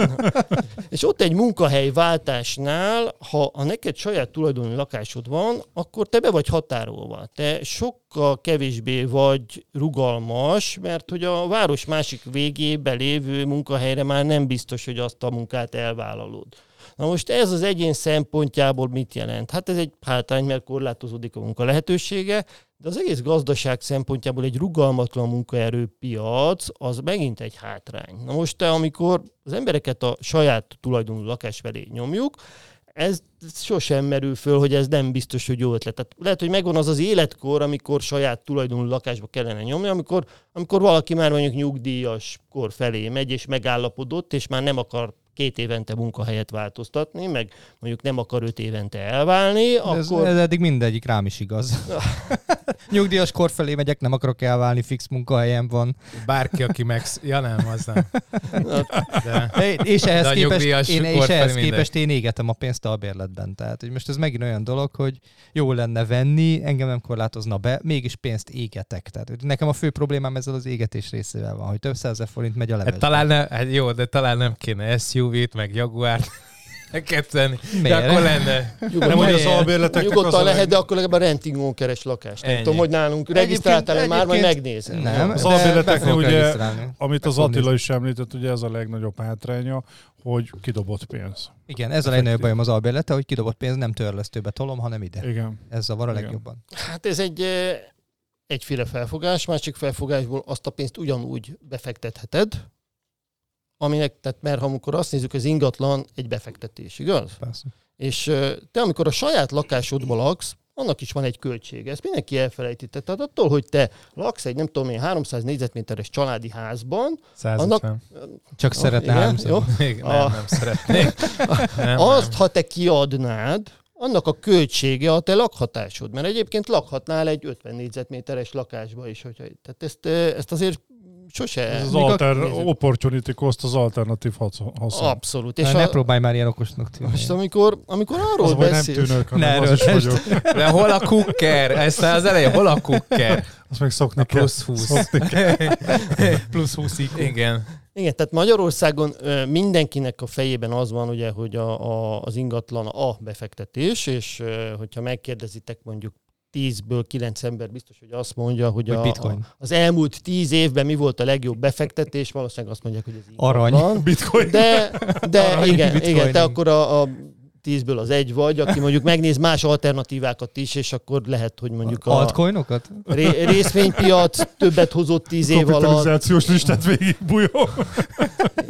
és ott egy munkahely váltásnál, ha, ha neked saját tulajdonú lakásod van, akkor te be vagy határolva. Te sokkal kevésbé vagy rugalmas, mert hogy a város másik végébe lévő munkahelyre már nem biztos, hogy azt a munkát elvállalod. Na most ez az egyén szempontjából mit jelent? Hát ez egy hátrány, mert korlátozódik a munka lehetősége, de az egész gazdaság szempontjából egy rugalmatlan munkaerőpiac az megint egy hátrány. Na most te, amikor az embereket a saját tulajdonú lakás felé nyomjuk, ez sosem merül föl, hogy ez nem biztos, hogy jó ötlet. Tehát lehet, hogy megvan az az életkor, amikor saját tulajdonú lakásba kellene nyomni, amikor, amikor valaki már mondjuk nyugdíjas kor felé megy, és megállapodott, és már nem akar két évente munkahelyet változtatni, meg mondjuk nem akar öt évente elválni, De akkor... Ez, ez eddig mindegyik rám is igaz. Nyugdíjas kor felé megyek, nem akarok elválni, fix munkahelyem van. Bárki, aki meg... Ja nem, az nem. De... És ehhez De képest, én, és ehhez képest én égetem a pénzt a bérletben. Tehát hogy most ez megint olyan dolog, hogy jó lenne venni, engem nem korlátozna be, mégis pénzt égetek. Tehát hogy nekem a fő problémám ezzel az égetés részével van, hogy több százezer forint megy a levezbe. Hát, talán ne, hát jó, de talán nem kéne SU SUV-t, meg Jaguárt ketten. De akkor lenne. Nyugodtan, nem, hogy az albérleteknek Nyugodtan lehet, leg... de akkor legalább a rentingon keres lakást. Nem tudom, hogy nálunk regisztráltál már, majd megnézem. Nem, az albérleteknek ugye, amit az Attila is említett, ugye ez a legnagyobb hátránya, hogy kidobott pénz. Igen, ez a legnagyobb bajom az albérlete, hogy kidobott pénz nem törlesztőbe tolom, hanem ide. Igen. Ez zavar a legjobban. Hát ez egy egyféle felfogás, másik felfogásból azt a pénzt ugyanúgy befektetheted, aminek, tehát mert ha amikor azt nézzük, az ingatlan egy befektetés, igaz? Persze. És te, amikor a saját lakásodban laksz, annak is van egy költsége. Ezt mindenki elfelejti. Tehát attól, hogy te laksz egy, nem tudom én, 300 négyzetméteres családi házban, 150. annak... Csak oh, szeretne igen, 300. Jó? Még nem, a... nem szeretnék. nem, azt, nem. ha te kiadnád, annak a költsége a te lakhatásod. Mert egyébként lakhatnál egy 50 négyzetméteres lakásba is. Hogyha, tehát ezt, ezt azért sose... Ez az alter, opportunity cost, az alternatív haszon. Abszolút. És ne, a... ne próbálj már ilyen okosnak tűnni. Most amikor, amikor arról az, beszélsz... nem tűnök, hanem ne, az is vagyok. De hol a kukker? Ezt az elején, hol a kukker? Azt meg szokni kell. Plusz 20. plusz 20 Igen. Igen, tehát Magyarországon mindenkinek a fejében az van, ugye, hogy a, a, az ingatlan a befektetés, és hogyha megkérdezitek mondjuk 10-ből 9 ember biztos, hogy azt mondja, hogy a, bitcoin. a, az elmúlt 10 évben mi volt a legjobb befektetés, valószínűleg azt mondják, hogy ez Arany. Van. Bitcoin. De, de Arany, igen, bitcoin. igen, te akkor a, a tízből az egy vagy, aki mondjuk megnéz más alternatívákat is, és akkor lehet, hogy mondjuk a... Altcoinokat? Ré, részvénypiac többet hozott tíz év alatt. Kapitalizációs listát végig bujó.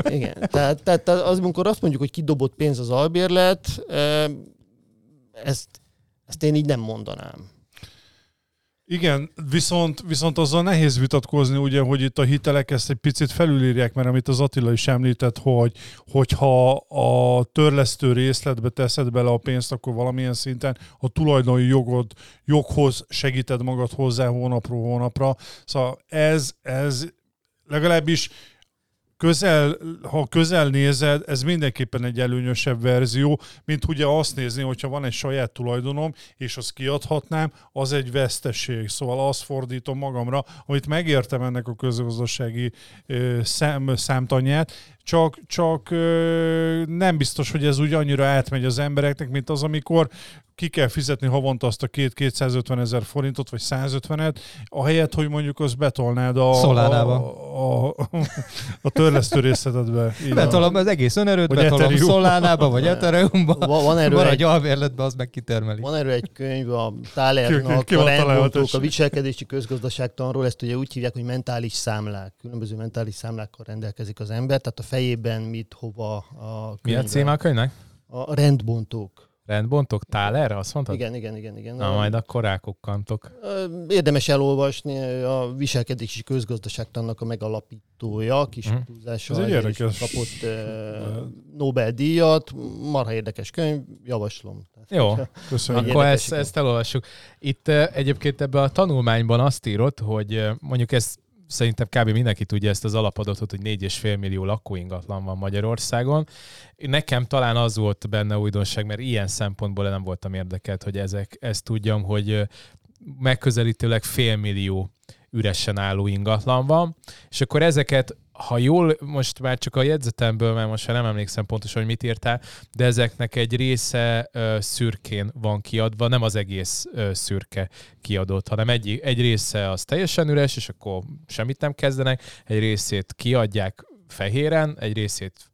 Igen, tehát, tehát az, amikor azt mondjuk, hogy kidobott pénz az albérlet, ezt, ezt én így nem mondanám. Igen, viszont, viszont azzal nehéz vitatkozni, ugye, hogy itt a hitelek ezt egy picit felülírják, mert amit az Attila is említett, hogy hogyha a törlesztő részletbe teszed bele a pénzt, akkor valamilyen szinten a tulajdoni jogod, joghoz segíted magad hozzá hónapról hónapra. Szóval ez, ez legalábbis közel, ha közel nézed, ez mindenképpen egy előnyösebb verzió, mint ugye azt nézni, hogyha van egy saját tulajdonom, és azt kiadhatnám, az egy veszteség. Szóval azt fordítom magamra, amit megértem ennek a közgazdasági szám, számtanyát, csak, csak nem biztos, hogy ez úgy annyira átmegy az embereknek, mint az, amikor ki kell fizetni havonta azt a két 250 ezer forintot, vagy 150-et, ahelyett, hogy mondjuk azt betolnád a, a, a, a, a törlesztő részletedbe. Betolom az egész önerőt, vagy betolom Ethereum. Szolánába, vagy Ethereumba, Va, van erről egy albérletbe, az meg kitermeli. Van erről egy könyv a Thalernak, a rendbontók, a viselkedési közgazdaságtanról, ezt ugye úgy hívják, hogy mentális számlák. Különböző mentális számlákkal rendelkezik az ember, tehát a fejében mit, hova a könyvben. Mi a címe a könyvnek? A rendbontók. Rendbontok? Tálerre, azt mondtad? Igen, igen, igen. igen. Na, majd akkor rákukkantok. Érdemes elolvasni a viselkedési közgazdaságtannak a megalapítója, kis túlzással. Ez egy érdekes. Kapott uh, Nobel-díjat, marha érdekes könyv, javaslom. Jó, Köszönöm. akkor ezt, ezt elolvassuk. Itt uh, egyébként ebben a tanulmányban azt írott, hogy uh, mondjuk ez szerintem kb. mindenki tudja ezt az alapadatot, hogy 4,5 millió lakóingatlan van Magyarországon. Nekem talán az volt benne újdonság, mert ilyen szempontból nem voltam érdekelt, hogy ezek, ezt tudjam, hogy megközelítőleg félmillió üresen álló ingatlan van, és akkor ezeket ha jól, most már csak a jegyzetemből, mert most nem emlékszem pontosan, hogy mit írtál, de ezeknek egy része ö, szürkén van kiadva, nem az egész ö, szürke kiadott, hanem egy, egy része az teljesen üres, és akkor semmit nem kezdenek, egy részét kiadják fehéren, egy részét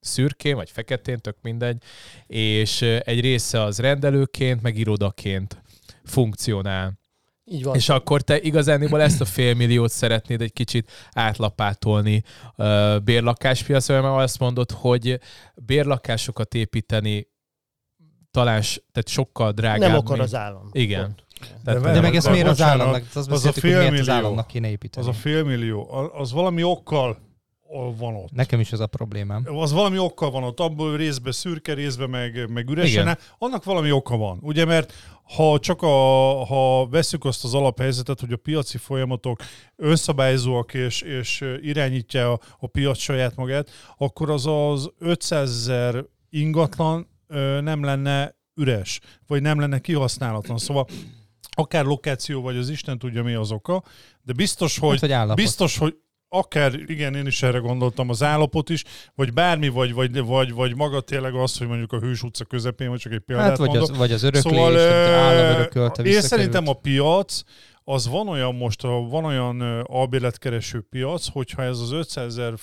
szürkén, vagy feketén, tök mindegy, és egy része az rendelőként, meg irodaként funkcionál. Így van. És akkor te igazániból ezt a félmilliót szeretnéd egy kicsit átlapátolni uh, bérlakáspiacra, mert azt mondod, hogy bérlakásokat építeni talán tehát sokkal drágább. Nem akar mint... az állam. Igen. De, de, de meg ez miért az államnak? Az, az a félmillió, az államnak kéne építeni. Az a félmillió, az valami okkal van ott. Nekem is ez a problémám. Az valami okkal van ott, abból részben szürke, részben meg, meg üresen. Igen. Annak valami oka van. Ugye, mert ha csak a, ha veszük azt az alaphelyzetet, hogy a piaci folyamatok önszabályzóak és, és irányítja a, a piac saját magát, akkor az az 500 ezer ingatlan nem lenne üres, vagy nem lenne kihasználatlan. Szóval akár lokáció, vagy az Isten tudja mi az oka, de biztos, hogy, hát, hogy biztos, hogy akár, igen, én is erre gondoltam, az állapot is, vagy bármi, vagy, vagy, vagy, vagy maga tényleg az, hogy mondjuk a Hős utca közepén, vagy csak egy példát hát, vagy mondok. Az, vagy az öröklés, szóval, állam örökölte, Én szerintem a piac, az van olyan most, van olyan albérletkereső piac, hogyha ez az 500 ezer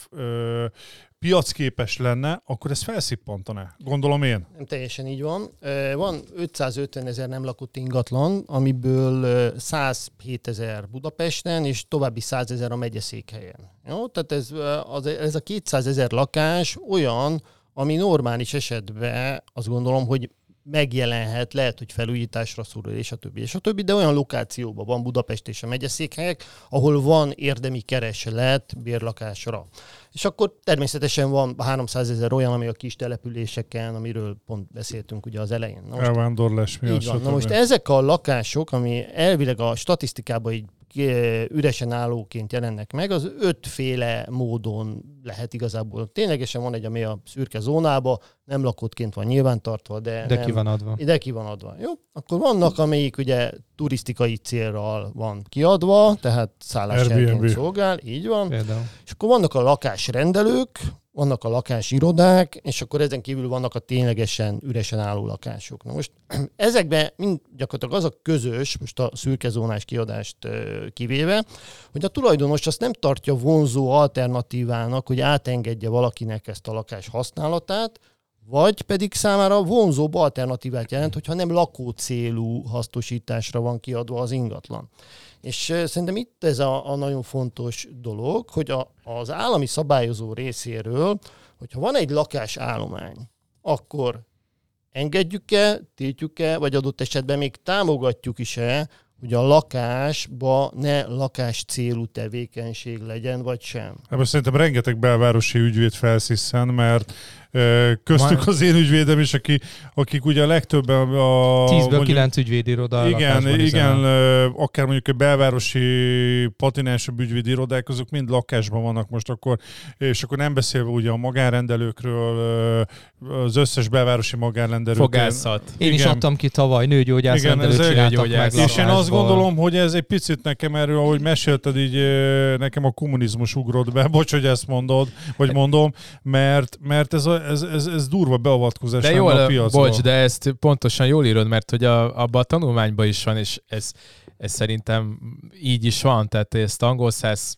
piacképes lenne, akkor ez felszippantaná, gondolom én. Nem teljesen így van. Van 550 ezer nem lakott ingatlan, amiből 107 ezer Budapesten, és további 100 ezer a megyeszékhelyen. Jó? Tehát ez, az, ez a 200 ezer lakás olyan, ami normális esetben azt gondolom, hogy megjelenhet, lehet, hogy felújításra szorul, és a többi, és a többi, de olyan lokációban van Budapest és a megyeszékhelyek, ahol van érdemi kereslet bérlakásra. És akkor természetesen van 300 ezer olyan, ami a kis településeken, amiről pont beszéltünk ugye az elején. Na most, Elvándorlás mi így van. Na most ezek a lakások, ami elvileg a statisztikában így üresen állóként jelennek meg, az ötféle módon lehet igazából. Ténylegesen van egy, ami a szürke zónába, nem lakottként van nyilvántartva, de, de nem, ki van adva. De ki van adva. Jó? Akkor vannak, amelyik ugye turisztikai célral van kiadva, tehát szálláshelyen szolgál, így van. Például. És akkor vannak a lakásrendelők, vannak a lakásirodák, és akkor ezen kívül vannak a ténylegesen üresen álló lakások. Na most ezekben mind gyakorlatilag az a közös, most a szürkezónás kiadást kivéve, hogy a tulajdonos azt nem tartja vonzó alternatívának, hogy átengedje valakinek ezt a lakás használatát, vagy pedig számára vonzóbb alternatívát jelent, hogyha nem lakócélú hasznosításra van kiadva az ingatlan. És szerintem itt ez a, a nagyon fontos dolog, hogy a, az állami szabályozó részéről, hogyha van egy lakásállomány, akkor engedjük-e, tiltjuk-e, vagy adott esetben még támogatjuk is-e, hogy a lakásba ne lakás célú tevékenység legyen, vagy sem. Ebben szerintem rengeteg belvárosi ügyvéd felsziszen, mert Köztük az én ügyvédem is, aki, akik ugye a legtöbben a... 10-ből 9 ügyvédiroda. Igen, igen, akár mondjuk a belvárosi patinánsabb ügyvédirodák, azok mind lakásban vannak most akkor, és akkor nem beszélve ugye a magánrendelőkről, az összes belvárosi magánrendelőkről. Fogászat. Én igen. is adtam ki tavaly nőgyógyász igen, rendelőt csináltak meg És én azt gondolom, hogy ez egy picit nekem erről, ahogy mesélted, így nekem a kommunizmus ugrott be, bocs, hogy ezt mondod, vagy mondom, mert, mert ez a, ez, ez, ez durva beavatkozás de jól, a piacba. Bocs, de ezt pontosan jól írod, mert hogy a, abban a tanulmányban is van, és ez, ez szerintem így is van, tehát ezt angol száz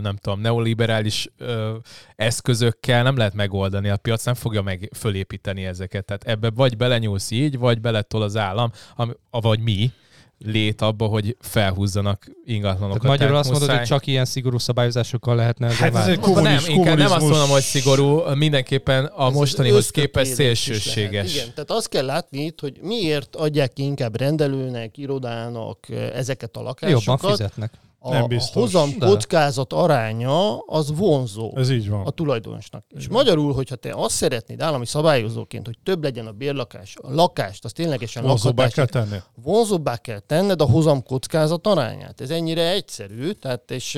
nem tudom, neoliberális ö, eszközökkel nem lehet megoldani, a piac nem fogja meg fölépíteni ezeket. Tehát ebbe vagy belenyúlsz így, vagy beletol az állam, ami, vagy mi, lét abba, hogy felhúzzanak ingatlanokat. Tehát magyarul azt mondod, hogy csak ilyen szigorú szabályozásokkal lehetne ez hát ez egy kommunis, nem, inkább nem azt mondom, hogy szigorú, mindenképpen a ez mostanihoz képest szélsőséges. Igen, tehát azt kell látni itt, hogy miért adják ki inkább rendelőnek, irodának ezeket a lakásokat. Jobban fizetnek a, nem biztos, a hozam de... kockázat aránya az vonzó Ez így van. a tulajdonosnak. És magyarul, hogyha te azt szeretnéd állami szabályozóként, hogy több legyen a bérlakás, a lakást, az ténylegesen vonzóbbá kell tenni. Vonzóbbá kell tenned a hozam kockázat arányát. Ez ennyire egyszerű, tehát és,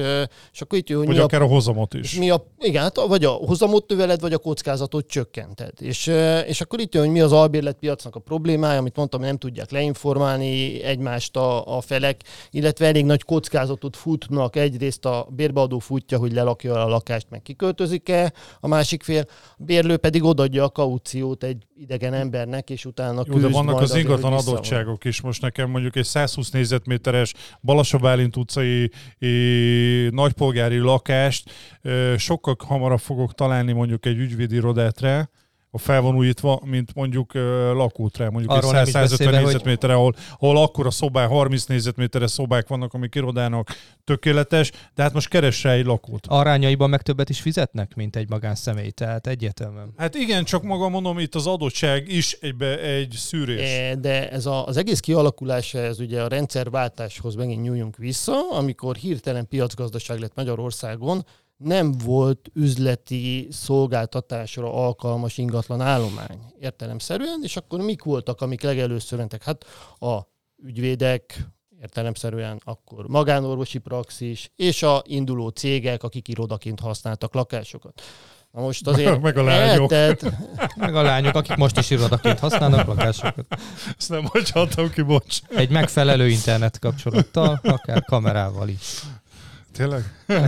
és akkor itt jó, hogy vagy akár a, a hozamot is. Mi a, igen, hát vagy a hozamot növeled, vagy a kockázatot csökkented. És, és akkor itt jön, hogy mi az albérletpiacnak a problémája, amit mondtam, nem tudják leinformálni egymást a, a felek, illetve elég nagy kockázatot kockázatot futnak, egyrészt a bérbeadó futja, hogy lelakja a lakást, meg kiköltözik-e, a másik fél, a bérlő pedig odadja a kauciót egy idegen embernek, és utána Jó, de vannak az ingatlan adottságok is. Most nekem mondjuk egy 120 négyzetméteres Balasabálint utcai nagypolgári lakást sokkal hamarabb fogok találni mondjuk egy ügyvédirodát rá, a felvonulítva, mint mondjuk uh, lakótre, mondjuk Arról egy 150 négyzetméterre, hogy... ahol, ahol akkor a szobák, 30 négyzetméteres szobák vannak, amik irodának tökéletes, de hát most keresse egy lakót. Arányaiban meg többet is fizetnek, mint egy magánszemély, tehát egyértelműen. Hát igen, csak maga mondom, itt az adottság is egybe egy szűrés. E, de ez a, az egész kialakulása, ez ugye a rendszerváltáshoz megint nyúljunk vissza, amikor hirtelen piacgazdaság lett Magyarországon, nem volt üzleti szolgáltatásra alkalmas ingatlan állomány értelemszerűen, és akkor mik voltak, amik legelőször mentek? Hát a ügyvédek, értelemszerűen akkor magánorvosi praxis, és a induló cégek, akik irodaként használtak lakásokat. Na most azért meg a lányok. Eltelt... meg a lányok, akik most is irodaként használnak lakásokat. Ezt nem bocsántam ki, bocs. Egy megfelelő internet kapcsolattal, akár kamerával is. Tényleg?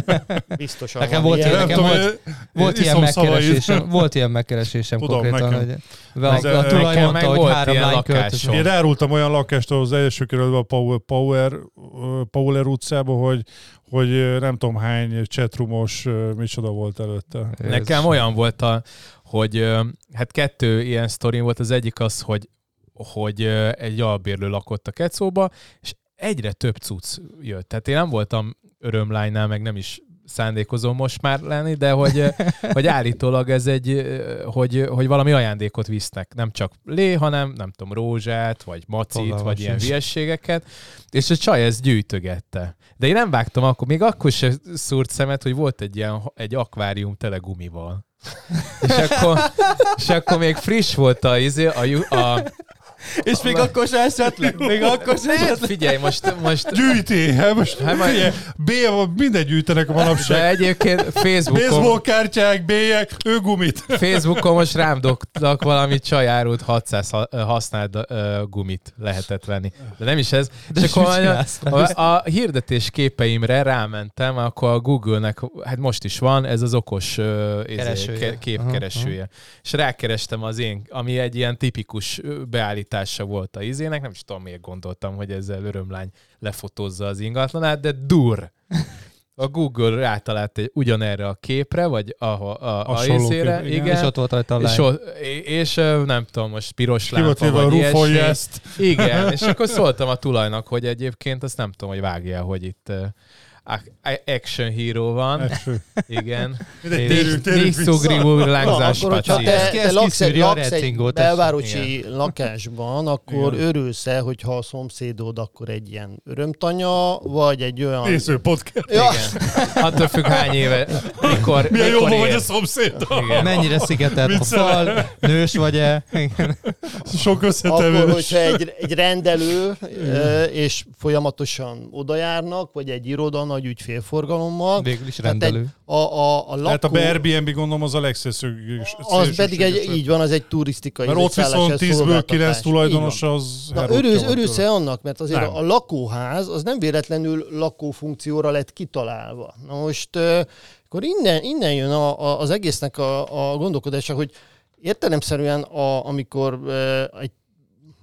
Biztosan nekem volt, ilyen, nekem volt, volt, ilyen megkeresésem, volt ilyen megkeresésem Tudom, konkrétan, nekem. hogy a, a tulaj mondta, hogy három lány költözött. Én rárultam olyan lakást az első kerületben a Power, Power, Power utcában, hogy, hogy nem tudom hány chatroomos micsoda volt előtte. Nekem olyan volt, a, hogy hát kettő ilyen sztori volt. Az egyik az, hogy hogy egy albérlő lakott a Kecóba, és egyre több cucc jött. Tehát én nem voltam örömlánynál, meg nem is szándékozom most már lenni, de hogy, hogy állítólag ez egy, hogy, hogy valami ajándékot visznek. Nem csak lé, hanem nem tudom, rózsát, vagy macit, Fogalmas vagy ilyen hülyeségeket. És a csaj ezt gyűjtögette. De én nem vágtam akkor, még akkor se szúrt szemet, hogy volt egy ilyen egy akvárium tele gumival. és, akkor, és akkor még friss volt a, izé, a, a, És még akkor sem esetleg? Még akkor sem esetleg? Figyelj, most... most... Gyűjti! Hát most hát majd... figyelj, B, mindegy gyűjtenek a manapság. De egyébként Facebookon... Baseball kártyák, B-jek, ő gumit. Facebookon most rám dobtak valami csajárult 600 használt uh, gumit lehetett venni. De nem is ez. De Csak a, a, a hirdetés képeimre rámentem, akkor a Google-nek, hát most is van, ez az okos uh, keresője. képkeresője. És rákerestem az én, ami egy ilyen tipikus beállítása volt a izének, nem is tudom miért gondoltam, hogy ezzel örömlány lefotózza az ingatlanát, de dur! a Google rátalált egy, ugyanerre a képre, vagy a, a, a, a igen, igen, és ott volt rajta a és, és, nem tudom, most piros lámpa, vagy ilyesmi. ezt. Igen, és akkor szóltam a tulajnak, hogy egyébként azt nem tudom, hogy vágja, hogy itt action hero van. Action. Igen. Négyszugriú lángzás Akkor, ha te, te laksz, egy, laksz egy belvárosi Igen. lakásban, akkor Igen. örülsz -e, hogyha a szomszédod akkor egy ilyen örömtanya, vagy egy olyan... Néző podcast. Ja. Igen. Attól függ hány éve. Mikor, Milyen mikor jó vagy a szomszéd. Mennyire szigetelt a fal, nős vagy-e. Sok összetevős. Akkor, hogyha egy, egy rendelő, Igen. és folyamatosan odajárnak, vagy egy iroda nagy ügyfélforgalommal. Végül is rendelő. Egy, a, a, a lakó... Tehát a Airbnb gondolom az a legszélsőségesebb. Az pedig egy, így van, az egy turisztikai Mert ott viszont 10-ből 9 tulajdonos az... Na, örülsz, örülsz -e annak, mert azért nem. a lakóház az nem véletlenül lakófunkcióra lett kitalálva. Na most akkor innen, innen jön a, a, az egésznek a, a gondolkodása, hogy értelemszerűen, a, amikor egy,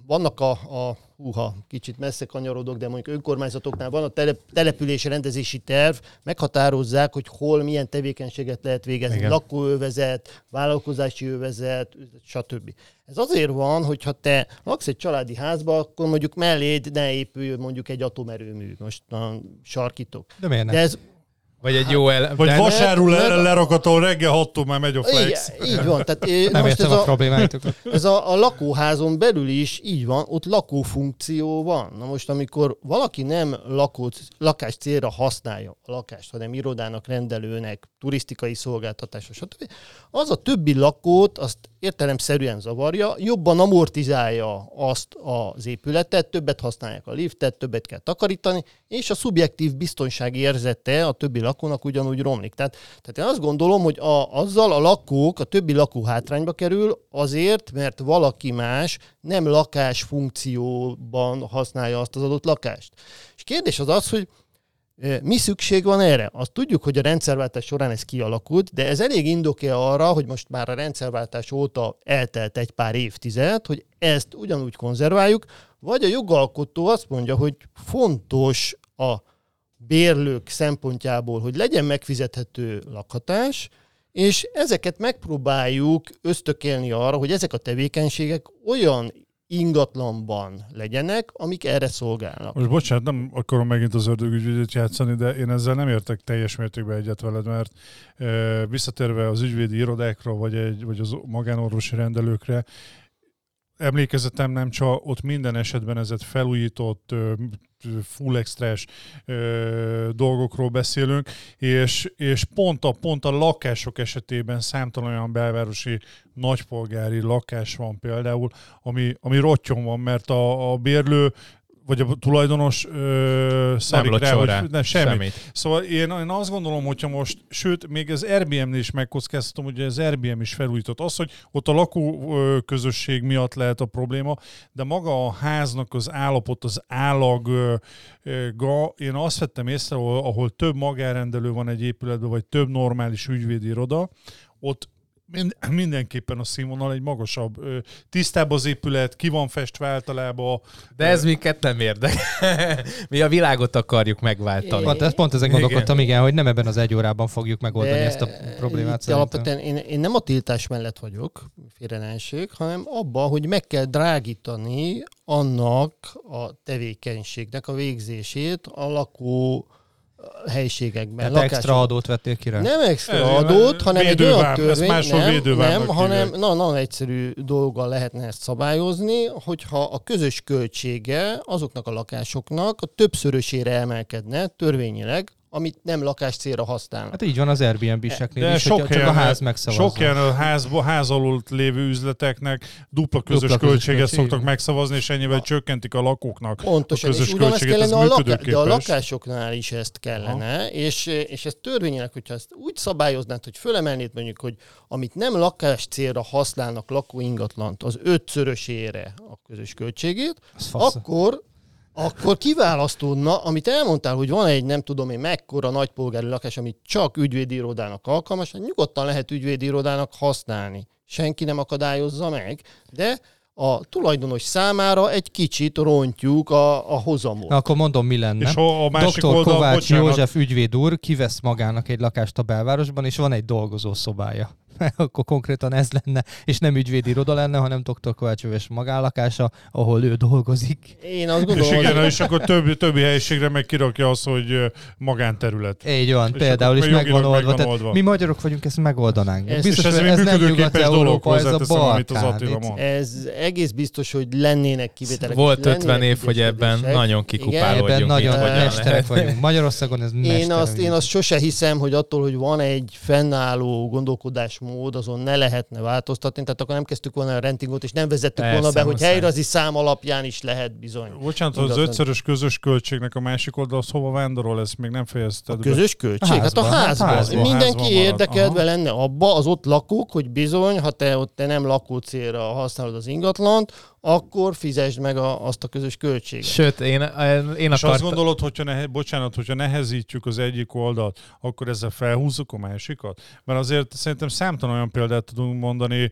vannak a, a húha, kicsit messze kanyarodok, de mondjuk önkormányzatoknál van a telep, települési rendezési terv, meghatározzák, hogy hol milyen tevékenységet lehet végezni, Igen. lakóövezet, vállalkozási övezet, stb. Ez azért van, hogyha te laksz egy családi házba, akkor mondjuk melléd ne épüljön mondjuk egy atomerőmű, most a sarkítok. De miért nem? De ez vagy egy jó el... Vagy vasárul le, lerakatól reggel hattól már megy a flex. Igen, így van. Tehát, nem most ez a, a problémáitokat. Ez a, a lakóházon belül is így van, ott lakófunkció van. Na most, amikor valaki nem lakó, lakás célra használja a lakást, hanem irodának, rendelőnek, turisztikai szolgáltatásra, stb., az a többi lakót, azt értelemszerűen zavarja, jobban amortizálja azt az épületet, többet használják a liftet, többet kell takarítani, és a szubjektív biztonsági érzete a többi lakónak ugyanúgy romlik. Tehát, tehát én azt gondolom, hogy a, azzal a lakók, a többi lakó hátrányba kerül azért, mert valaki más nem lakás funkcióban használja azt az adott lakást. És kérdés az az, hogy mi szükség van erre? Azt tudjuk, hogy a rendszerváltás során ez kialakult, de ez elég indokja arra, hogy most már a rendszerváltás óta eltelt egy pár évtized, hogy ezt ugyanúgy konzerváljuk, vagy a jogalkotó azt mondja, hogy fontos a bérlők szempontjából, hogy legyen megfizethető lakhatás, és ezeket megpróbáljuk ösztökélni arra, hogy ezek a tevékenységek olyan ingatlanban legyenek, amik erre szolgálnak. Most bocsánat, nem akarom megint az ördögügyvédét játszani, de én ezzel nem értek teljes mértékben egyet veled, mert e, visszatérve az ügyvédi irodákra, vagy, egy, vagy az magánorvosi rendelőkre, emlékezetem nem csak ott minden esetben ez felújított, full extrás dolgokról beszélünk, és, és pont, a, pont a lakások esetében számtalan olyan belvárosi nagypolgári lakás van például, ami, ami rottyon van, mert a, a bérlő vagy a tulajdonos ö, szarik rá, rá, hogy ne, semmi. Semmit. Szóval én, én azt gondolom, hogyha most, sőt, még az Airbnb-nél is megkockáztatom, hogy az Airbnb is felújított. Az, hogy ott a lakó közösség miatt lehet a probléma, de maga a háznak az állapot, az állag, ga, én azt vettem észre, ahol, ahol több magárendelő van egy épületben, vagy több normális ügyvédi iroda, mindenképpen a színvonal egy magasabb. Tisztább az épület, ki van festve általában. De ez minket nem érdekel. Mi a világot akarjuk megváltani. Hát ezt pont ezen gondolkodtam, igen, hogy nem ebben az egy órában fogjuk megoldani De ezt a problémát. Alapvetően én, én nem a tiltás mellett vagyok, félrenelség, hanem abban, hogy meg kell drágítani annak a tevékenységnek a végzését a lakó helyiségekben. Tehát extra adót vettél ki rá? Nem extra Ez adót, hanem egy olyan törvény, nem, nem hanem na, nagyon egyszerű dolggal lehetne ezt szabályozni, hogyha a közös költsége azoknak a lakásoknak a többszörösére emelkedne törvényileg, amit nem lakás célra használnak. Hát így van az Airbnb-seknél is, sok helyen, a ház megszavazza. Sok helyen a ház, ház alul lévő üzleteknek dupla közös dupla költséget közös szoktak megszavazni, és ennyivel a... csökkentik a lakóknak Pontosan, a közös és költséget. Kellene a laká- de a lakásoknál is ezt kellene, és, és ez törvényileg, hogyha ezt úgy szabályoznád, hogy fölemelnéd mondjuk, hogy amit nem lakás célra használnak lakóingatlant, az ötszörösére a közös költségét, akkor akkor kiválasztódna, amit elmondtál, hogy van egy nem tudom én mekkora nagypolgári lakás, amit csak ügyvédirodának alkalmas, hát nyugodtan lehet ügyvédirodának használni. Senki nem akadályozza meg, de a tulajdonos számára egy kicsit rontjuk a, a hozamot. Na, akkor mondom, mi lenne. És a, a másik Dr. Oldal, Kovács bocsánat. József ügyvéd úr kivesz magának egy lakást a belvárosban, és van egy dolgozó szobája. akkor konkrétan ez lenne, és nem ügyvédi iroda lenne, hanem dr. Kovács Öves magánlakása, ahol ő dolgozik. Én azt gondolom, és igen, hogy... és akkor többi, többi helyiségre meg kirakja azt, hogy magánterület. Így van, és például is megvan oldva. Megvan oldva. mi magyarok vagyunk, ezt megoldanánk. Ez, biztos, és ez, ez nem Nyugat-Európa, ez a Balkán. Ez egész biztos, hogy lennének kivételek. Volt 50 év, hogy ebben nagyon kikupálódjunk. Ebben nagyon mesterek vagyunk. Magyarországon ez én azt, én azt sose hiszem, hogy attól, hogy van egy fennálló gondolkodás mód, azon ne lehetne változtatni, tehát akkor nem kezdtük volna a rentingot, és nem vezettük Persze, volna be, hogy helyrazi szám alapján is lehet bizony. Bocsánat, az ötszörös közös költségnek a másik oldal hova vándorol, ezt még nem fejezted a közös költség? A hát a házban. Hát házba, Mindenki házba érdekelve lenne abba, az ott lakók, hogy bizony, ha te ott te nem lakó célra használod az ingatlant, akkor fizesd meg a, azt a közös költséget. Sőt, én, én És azt gondolod, hogyha ne, bocsánat, hogyha nehezítjük az egyik oldalt, akkor ezzel felhúzzuk a másikat? Mert azért szerintem számtalan olyan példát tudunk mondani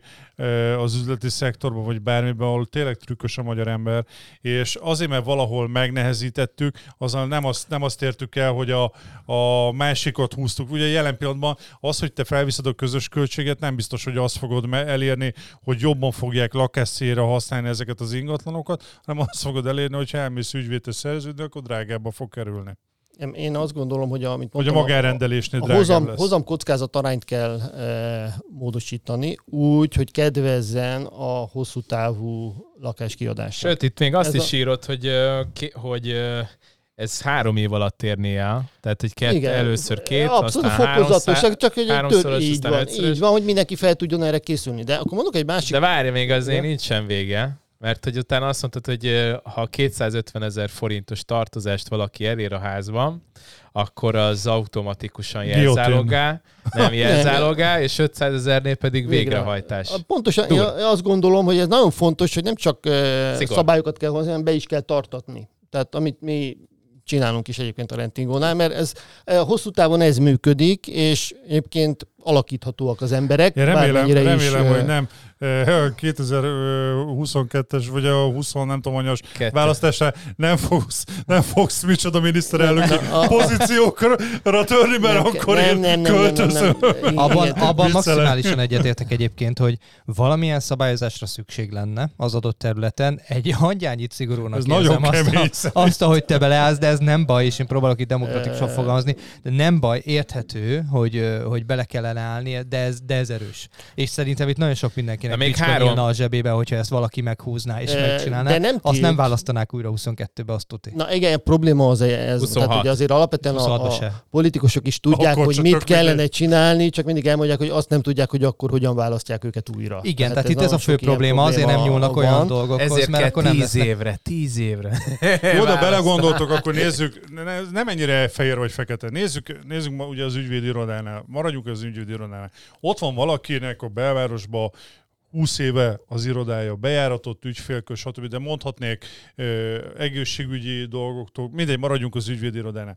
az üzleti szektorban, vagy bármiben, ahol tényleg trükkös a magyar ember, és azért, mert valahol megnehezítettük, azzal nem azt, nem azt értük el, hogy a, a másikat húztuk. Ugye jelen pillanatban az, hogy te felviszed a közös költséget, nem biztos, hogy azt fogod elérni, hogy jobban fogják lakásszére használni ezeket az ingatlanokat, hanem azt fogod elérni, hogy ha elmész ügyvétes szerződni, akkor drágábba fog kerülni. Én azt gondolom, hogy, amit mondtam, hogy a magárendelésnél a, a hozam, lesz. hozam kockázat arányt kell e, módosítani, úgy, hogy kedvezzen a hosszú távú lakáskiadásra. Sőt, itt még azt Ez is a... írott, hogy, hogy ez három év alatt érné el. Tehát, hogy kett, Igen. először két, Abszolút aztán fokozatosak, csak hogy tör, így van, így van, hogy mindenki fel tudjon erre készülni. De akkor mondok egy másik... De várj, még azért nincsen vége. Mert hogy utána azt mondtad, hogy ha 250 ezer forintos tartozást valaki elér a házban, akkor az automatikusan jelzálogá, nem jelzálogá, és 500 ezernél pedig végrehajtás. Pontosan, én azt gondolom, hogy ez nagyon fontos, hogy nem csak Szigor. szabályokat kell hozni, hanem be is kell tartatni. Tehát amit mi csinálunk is egyébként a rentingónál, mert ez hosszú távon ez működik, és egyébként alakíthatóak az emberek. Én remélem, remélem is, hogy nem 2022-es, vagy a 20 nem tudom, anyas választásra nem fogsz, nem fogsz micsoda miniszterelnöki pozíciókra törni, mert nem, akkor nem, én nem, nem, költözöm. Nem, nem, nem. Abban, abban maximálisan egyetértek egyébként, hogy valamilyen szabályozásra szükség lenne az adott területen. Egy hangyányit szigorúnak ez nagyon kemény, azt, a, azt, ahogy te beleállsz, de ez nem baj, és én próbálok itt demokratikusan fogalmazni, de nem baj, érthető, hogy, hogy bele kellene állni, de ez, de ez erős. És szerintem itt nagyon sok mindenki mindenkinek még három... a zsebébe, hogyha ezt valaki meghúzná és e, megcsinálná. De nem azt nem választanák újra 22-be, azt tudni. Na igen, a probléma az ez. 26. Tehát ugye azért alapvetően a, a politikusok is tudják, akkor hogy mit kellene minden... csinálni, csak mindig elmondják, hogy azt nem tudják, hogy akkor hogyan választják őket újra. Igen, tehát, tehát itt ez a fő probléma, azért nem nyúlnak van. olyan dolgokhoz, Ezért mert akkor nem tíz évre, tíz évre. Jó, de belegondoltok, akkor nézzük, nem ennyire fehér vagy fekete. Nézzük, nézzük ma ugye az ügyvédi irodánál, maradjunk az ügyvédi irodánál. Ott van valakinek a belvárosban 20 éve az irodája bejáratott ügyfélkör, stb., de mondhatnék egészségügyi dolgoktól, mindegy, maradjunk az ügyvédirodánál.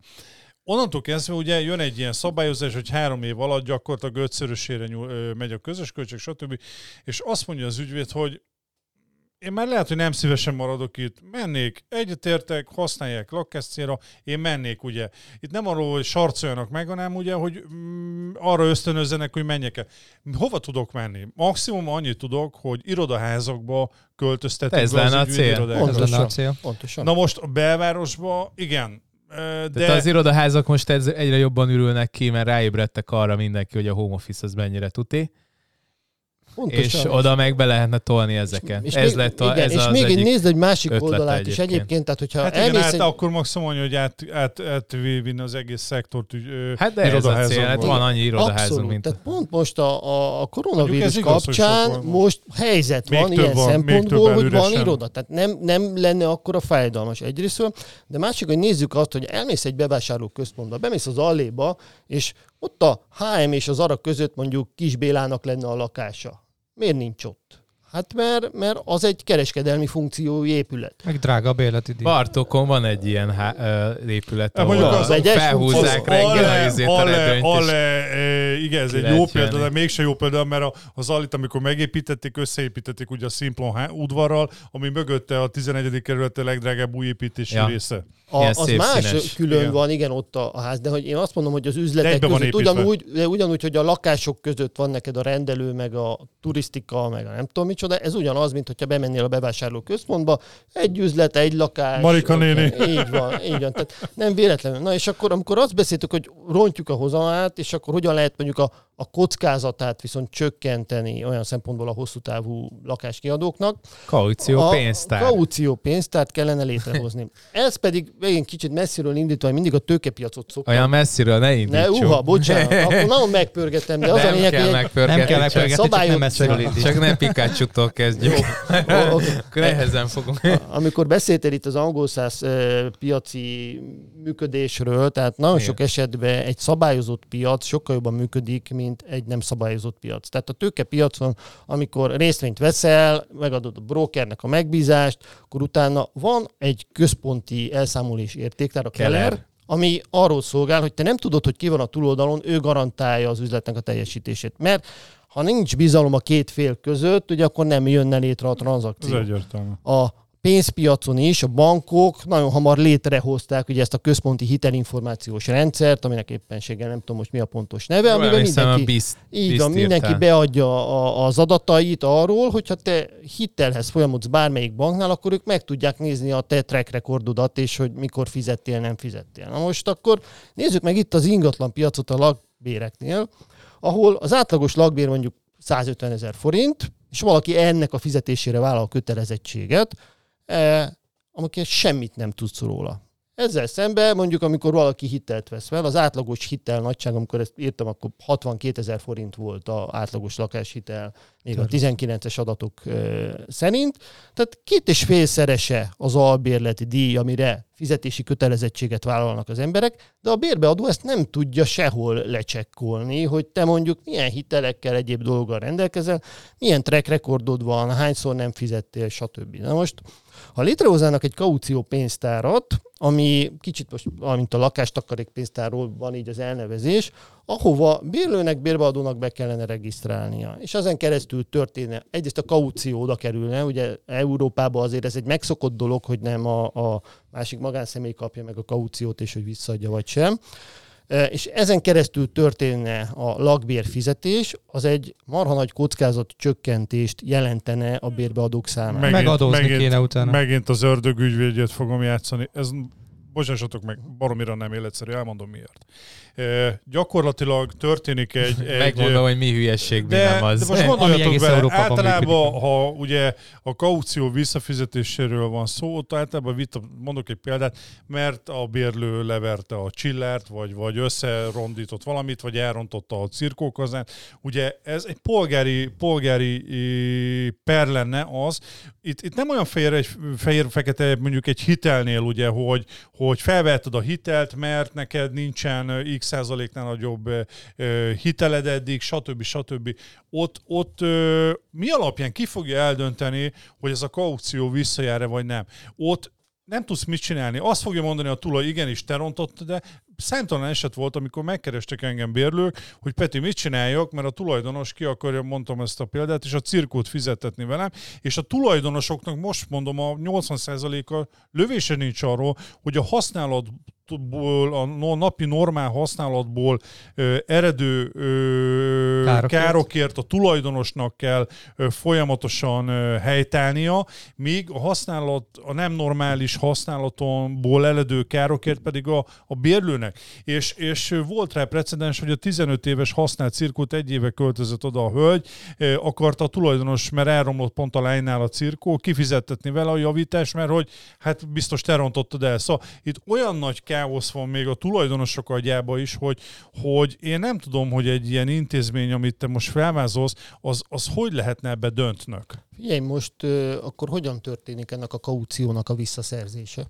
Onnantól kezdve ugye jön egy ilyen szabályozás, hogy három év alatt gyakorlatilag ötszörösére nyúl, megy a közös költség, stb. És azt mondja az ügyvéd, hogy én már lehet, hogy nem szívesen maradok itt. Mennék, egyetértek, használják lakásszéra, én mennék, ugye. Itt nem arról, hogy sarcoljanak meg, hanem ugye, hogy mm, arra ösztönözzenek, hogy menjek el. Hova tudok menni? Maximum annyit tudok, hogy irodaházakba költöztetek. Ez lenne a cél. Pontosan. a cél. Pontosan. Na most a belvárosba, igen, de... Tehát az irodaházak most egyre jobban ürülnek ki, mert ráébredtek arra mindenki, hogy a home office az mennyire tuti Pontosan. És oda meg be lehetne tolni ezeket. És, és ez még, lett a, igen, ez és az még egyik nézd egy másik oldalát egyébként. is egyébként, tehát hogyha hát igen, hát egy... akkor maximum hogy át, át, átvinni az egész szektort Hát de ez a cél, hát van annyi irodaházunk, mint... Tehát pont most a, a, a koronavírus kapcsán igaz, most helyzet még van ilyen van, szempontból, hogy van iroda. Tehát nem, nem lenne akkor a fájdalmas egyrésztről, de másik, hogy nézzük azt, hogy elmész egy bevásárló központba, bemész az alléba, és ott a HM és az ARA között mondjuk Kis Bélának lenne a lakása. Miért nincs ott? Hát mert, mert az egy kereskedelmi funkciói épület. Meg drága bérleti díj. Bartokon van egy ilyen há- épület, ahol mondjuk az, az felhúzzák reggel az a Ale, igen, ez egy jó példa, de mégse jó példa, mert az Alit, amikor megépítették, összeépítették ugye a Simplon udvarral, ami mögötte a 11. kerület a legdrágább új építési ja. része. A, az más színes. külön igen. van, igen, ott a, a ház, de hogy én azt mondom, hogy az üzletek Egybe között ugyanúgy, ugyanúgy, hogy a lakások között van neked a rendelő, meg a turisztika, meg a nem tudom micsoda, ez ugyanaz, mint hogyha bemennél a bevásárló központba, egy üzlet, egy lakás. Marika néni. Így van, így van. Tehát nem véletlenül. Na és akkor, amikor azt beszéltük, hogy rontjuk a hozamát, és akkor hogyan lehet mondjuk a, a kockázatát viszont csökkenteni olyan szempontból a hosszú távú lakáskiadóknak. Kaució pénztár. Kaució pénztárt kellene létrehozni. Ez pedig megint kicsit messziről indítva, hogy mindig a tőkepiacot szoktam. Olyan messziről ne indítsuk. Ne, uha, bocsánat, akkor nagyon megpörgetem, de az nem a lényeg, kell hogy nem kell megpörgetni, csak, csak nem messziről indítsuk. Csak nem Pikachu-tól kezdjük. Jó. Nehezen fogunk. Amikor beszéltél itt az angol száz piaci működésről, tehát nagyon Igen. sok esetben egy szabályozott piac sokkal jobban működik, mint egy nem szabályozott piac. Tehát a tőkepiacon, amikor részvényt veszel, megadod a brokernek a megbízást, akkor utána van egy központi elszámolás értéktár, a Keller, Keller ami arról szolgál, hogy te nem tudod, hogy ki van a túloldalon, ő garantálja az üzletnek a teljesítését. Mert ha nincs bizalom a két fél között, ugye akkor nem jönne létre a tranzakció. Ez egyértelmű. A pénzpiacon is a bankok nagyon hamar létrehozták ugye ezt a központi hitelinformációs rendszert, aminek éppenséggel nem tudom most mi a pontos neve, Jó, amiben mindenki, bizt, így van, mindenki beadja a, az adatait arról, hogyha te hitelhez folyamodsz bármelyik banknál, akkor ők meg tudják nézni a te track recordodat, és hogy mikor fizettél, nem fizettél. Na most akkor nézzük meg itt az ingatlan piacot a lakbéreknél, ahol az átlagos lakbér mondjuk 150 ezer forint, és valaki ennek a fizetésére vállal kötelezettséget, amikor semmit nem tudsz róla. Ezzel szemben mondjuk, amikor valaki hitelt vesz fel, az átlagos hitel nagyság, amikor ezt írtam, akkor 62 ezer forint volt az átlagos lakáshitel, még a 19-es adatok ö, szerint. Tehát két és félszerese az albérleti díj, amire fizetési kötelezettséget vállalnak az emberek, de a bérbeadó ezt nem tudja sehol lecsekkolni, hogy te mondjuk milyen hitelekkel, egyéb dologgal rendelkezel, milyen track rekordod van, hányszor nem fizettél, stb. Na most ha létrehoznának egy kaució pénztárat, ami kicsit most, mint a lakástakarékpénztárról van így az elnevezés, ahova bérlőnek, bérbeadónak be kellene regisztrálnia. És ezen keresztül történne, egyrészt a kaució oda kerülne, ugye Európában azért ez egy megszokott dolog, hogy nem a, a másik magánszemély kapja meg a kauciót, és hogy visszaadja vagy sem és ezen keresztül történne a lakbér fizetés, az egy marha nagy kockázat csökkentést jelentene a bérbeadók számára. Megint, Megadózni megint, kéne utána. Megint az ördög ügyvédjét fogom játszani. Ez bocsássatok meg, baromira nem életszerű, elmondom miért. Gyakorlatilag történik egy... egy Megmondom, hogy mi hülyeség, de, mi nem az. De most gondoljatok be, általában, ha ugye a kaució visszafizetéséről van szó, ott általában vita, mondok egy példát, mert a bérlő leverte a csillert, vagy, vagy összerondított valamit, vagy elrontotta a cirkókazát. Ugye ez egy polgári, polgári per lenne az, itt, itt nem olyan fehér, fehér-fekete mondjuk egy hitelnél, ugye, hogy, hogy felvetted a hitelt, mert neked nincsen százaléknál nagyobb hiteled eddig, stb. stb. Ott, ott mi alapján ki fogja eldönteni, hogy ez a kaució visszajár-e vagy nem? Ott nem tudsz mit csinálni. Azt fogja mondani a tulaj, igenis, te rontott, de számtalan eset volt, amikor megkerestek engem bérlők, hogy Peti, mit csináljak, mert a tulajdonos ki akarja, mondtam ezt a példát, és a cirkót fizetetni velem, és a tulajdonosoknak most mondom, a 80%-a lövése nincs arról, hogy a használat használatból, a napi normál használatból ö, eredő ö, károkért. károkért a tulajdonosnak kell ö, folyamatosan ö, helytálnia, míg a használat, a nem normális használatonból eredő károkért pedig a, a bérlőnek. És, és volt rá precedens, hogy a 15 éves használt cirkót egy éve költözött oda a hölgy, akarta a tulajdonos, mert elromlott pont a lánynál a cirkó, kifizettetni vele a javítást, mert hogy hát biztos te rontottad el. Szóval itt olyan nagy káosz van még a tulajdonosok agyába is, hogy, hogy én nem tudom, hogy egy ilyen intézmény, amit te most felvázolsz, az, az hogy lehetne ebbe döntnök? Figyelj, most akkor hogyan történik ennek a kauciónak a visszaszerzése?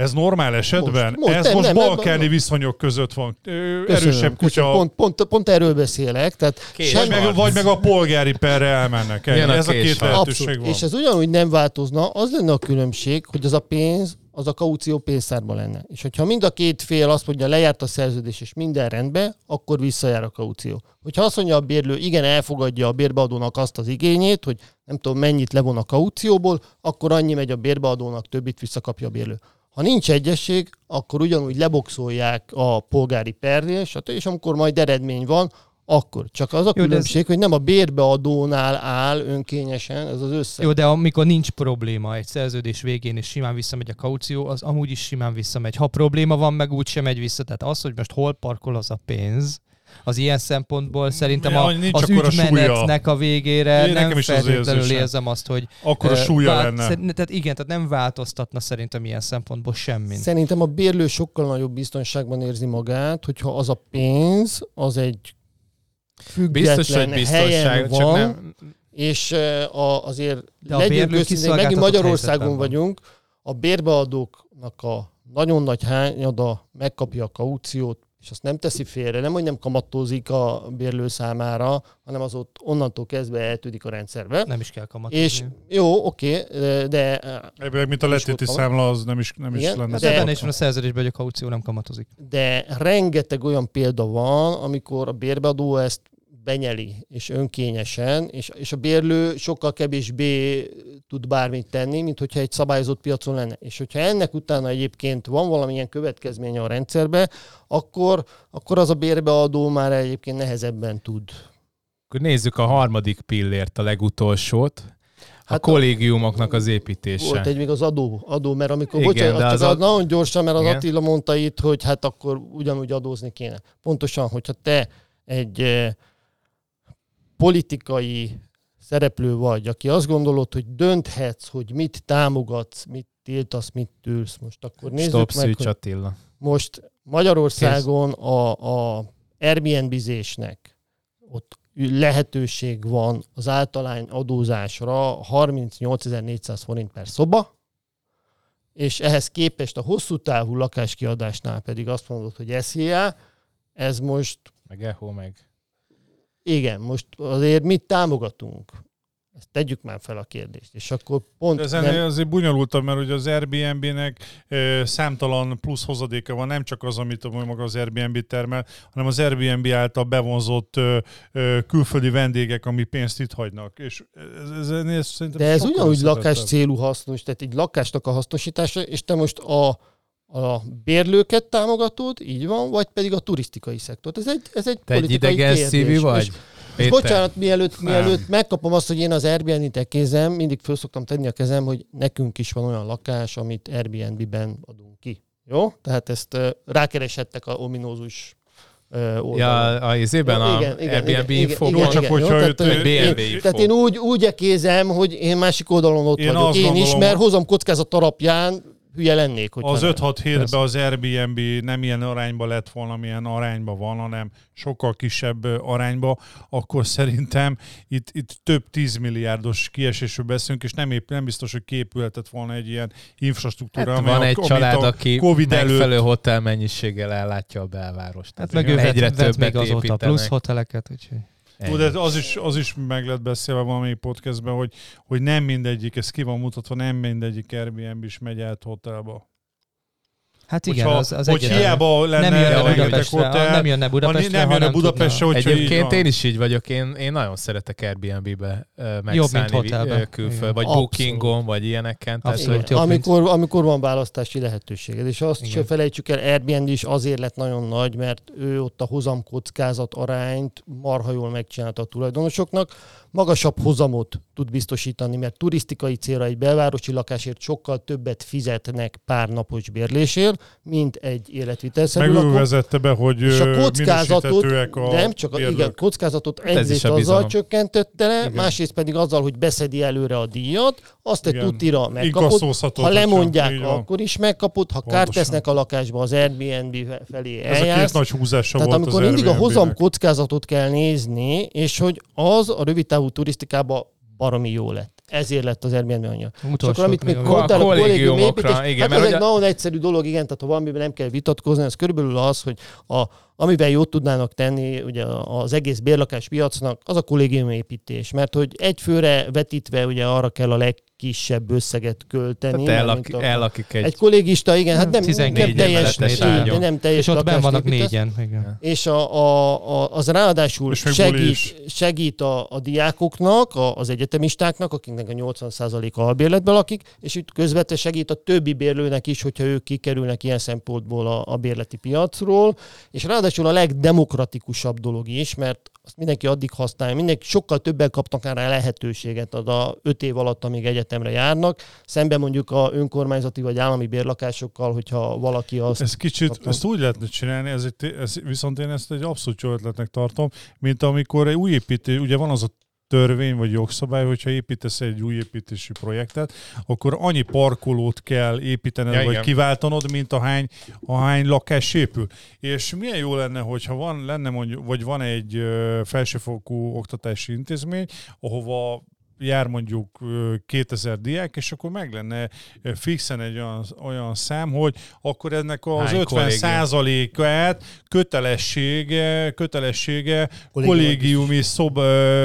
Ez normál esetben? Most, most, Ez nem, most nem, balkáni nem, viszonyok között van. Köszönöm, Erősebb kutya. Köszönöm. Pont, pont, pont erről beszélek. Tehát vagy, meg, vagy meg a polgári perre elmennek. El. Ez a, a két lehetőség van. És ez ugyanúgy nem változna, az lenne a különbség, hogy az a pénz, az a kaució pénztárban lenne. És hogyha mind a két fél azt mondja, lejárt a szerződés és minden rendben, akkor visszajár a kaució. Hogyha azt mondja a bérlő, igen, elfogadja a bérbeadónak azt az igényét, hogy nem tudom mennyit levon a kaucióból, akkor annyi megy a bérbeadónak, többit visszakapja a bérlő. Ha nincs egyesség, akkor ugyanúgy leboxolják a polgári perrés, és amikor majd eredmény van, akkor. Csak az a Jó, különbség, ez... hogy nem a bérbeadónál áll önkényesen ez az összeg. Jó, de amikor nincs probléma egy szerződés végén, és simán visszamegy a kaució, az amúgy is simán visszamegy. Ha probléma van, meg úgy sem megy vissza. Tehát az, hogy most hol parkol az a pénz, az ilyen szempontból szerintem a, az ügymenetnek a, a végére Én nem feltétlenül érzem azt, hogy... Akkor a súlya vált, lenne. Tehát igen, tehát nem változtatna szerintem ilyen szempontból semmi. Szerintem a bérlő sokkal nagyobb biztonságban érzi magát, hogyha az a pénz, az egy független Biztos, hogy biztonság, van, csak nem... és a, azért De legyünk őszintén, megint Magyarországon vagyunk, a bérbeadóknak a nagyon nagy hányada megkapja a kauciót, és azt nem teszi félre, nem, hogy nem kamatózik a bérlő számára, hanem az ott onnantól kezdve eltűnik a rendszerbe. Nem is kell kamatozni. És jó, oké, de... Ebből, mint a letéti számla, az nem is, nem igen, is lenne. De ebben is van a szerződésben, hogy a kaució nem kamatozik. De rengeteg olyan példa van, amikor a bérbeadó ezt benyeli, és önkényesen, és, és a bérlő sokkal kevésbé tud bármit tenni, mint hogyha egy szabályozott piacon lenne. És hogyha ennek utána egyébként van valamilyen következménye a rendszerbe, akkor, akkor az a bérbeadó már egyébként nehezebben tud. Akkor nézzük a harmadik pillért, a legutolsót. A hát kollégiumoknak az építése. Volt egy még az adó, adó mert amikor, Igen, bocsánat, de az a... nagyon gyorsan, mert az Igen. Attila mondta itt, hogy hát akkor ugyanúgy adózni kéne. Pontosan, hogyha te egy eh, politikai szereplő vagy, aki azt gondolod, hogy dönthetsz, hogy mit támogatsz, mit tiltasz, mit tűrsz. Most akkor nézzük Stop meg, hogy Attila. most Magyarországon a, a Airbnb-zésnek ott lehetőség van az általány adózásra 38.400 forint per szoba, és ehhez képest a hosszú távú lakáskiadásnál pedig azt mondod, hogy SZIA, ez most... Meg EHO, meg... Igen, most azért mit támogatunk? Ezt tegyük már fel a kérdést. És akkor pont... Ezen nem... azért bunyolultam, mert ugye az Airbnb-nek e, számtalan plusz hozadéka van, nem csak az, amit maga az Airbnb termel, hanem az Airbnb által bevonzott e, e, külföldi vendégek, ami pénzt itt hagynak. És ez, ez, ez, ez De ez ugyanúgy lakás célú hasznos, tehát egy lakásnak a hasznosítása, és te most a a bérlőket támogatod, így van, vagy pedig a turisztikai szektort. Ez egy, ez egy Te politikai egy idegen kérdés. szívű vagy? És, és bocsánat, mielőtt, mielőtt megkapom azt, hogy én az Airbnb-t kezem, mindig föl szoktam tenni a kezem, hogy nekünk is van olyan lakás, amit Airbnb-ben adunk ki. Jó? Tehát ezt uh, rákereshettek a ominózus oldalon. Ja, a izében a igen, Airbnb info. Igen, igen, csak igen, hogyha jó, tehát, BNB info. Tehát én úgy, úgy ekézem, hogy én másik oldalon ott én vagyok. Én gondolom, is, mert hozom kockázat alapján hülye lennék. Hogy az 5-6 hétben az Airbnb nem ilyen arányba lett volna, milyen arányba van, hanem sokkal kisebb arányba, akkor szerintem itt, itt több 10 milliárdos kiesésről beszélünk, és nem, épp, nem biztos, hogy képülhetett volna egy ilyen infrastruktúra. Hát van egy a, család, aki COVID megfelelő előtt... hotel mennyiséggel ellátja a belvárost. Hát meg ő egyre többet még azóta plusz hoteleket, úgyhogy... Tudod, az is, az is meg lett beszélve valami podcastben, hogy, hogy nem mindegyik, ez ki van mutatva, nem mindegyik Airbnb is megy át hotelba. Hát igen, hogyha, az, az hogy hiába lenne nem jönne Budapestre, hotel, nem jönne Budapestre, nem jönne Budapestre, hogyha Egyébként én is így vagyok, én, én nagyon szeretek Airbnb-be megszállni külföld, vagy Bookingon, vagy ilyeneken. Tehát, hogy... amikor, amikor van választási lehetőséged, és azt igen. se felejtsük el, Airbnb is azért lett nagyon nagy, mert ő ott a hozamkockázat arányt marha jól megcsinálta a tulajdonosoknak, magasabb hozamot tud biztosítani, mert turisztikai célra egy belvárosi lakásért sokkal többet fizetnek pár napos bérlésért, mint egy életvitelszerű Meg ő vezette be, hogy és a kockázatot, a nem csak a, igen, kockázatot hát egyrészt azzal csökkentette le, igen. másrészt pedig azzal, hogy beszedi előre a díjat, azt egy tutira megkapod, ha lemondják, csak, akkor is megkapod, ha kárt tesznek a lakásba, az Airbnb felé eljársz. Ez a két nagy húzása Tehát volt amikor mindig a hozam kockázatot kell nézni, és hogy az a rövid távú turisztikában baromi jó lett. Ezért lett az Airbnb anyja. És akkor, amit még mondtál, a kollégium építés, igen, hát ez egy nagyon egyszerű dolog, igen, tehát ha valamiben nem kell vitatkozni, ez körülbelül az, hogy a, amiben jót tudnának tenni ugye az egész bérlakás piacnak, az a kollégium építés. Mert hogy egy főre vetítve ugye arra kell a leg kisebb összeget költeni. Tehát ellaki, a, ellakik egy... Egy kollégista, igen, hát nem, nem teljes, de nem teljes És ott benn vannak négyen. Igen. És a, a, a, az ráadásul segít, segít a, a diákoknak, a, az egyetemistáknak, akiknek a 80%-a albérletben lakik, és itt közvetve segít a többi bérlőnek is, hogyha ők kikerülnek ilyen szempontból a, a bérleti piacról, és ráadásul a legdemokratikusabb dolog is, mert azt mindenki addig használja, mindenki sokkal többen kapnak rá lehetőséget ad a öt év alatt, amíg egyetemre járnak, szemben mondjuk a önkormányzati vagy állami bérlakásokkal, hogyha valaki azt... Ez kicsit, kapott. ezt úgy lehetne csinálni, ez, egy, ez, viszont én ezt egy abszolút jó ötletnek tartom, mint amikor egy új építés, ugye van az a törvény vagy jogszabály, hogyha építesz egy új építési projektet, akkor annyi parkolót kell építened, ja, vagy igen. kiváltanod, mint ahány, ahány lakás épül. És milyen jó lenne, hogyha van, lenne mondjuk, vagy van egy felsőfokú oktatási intézmény, ahova jár mondjuk 2000 diák, és akkor meg lenne fixen egy olyan, olyan szám, hogy akkor ennek az Hány 50 százalékát kötelessége, kötelessége kollégiumi szob,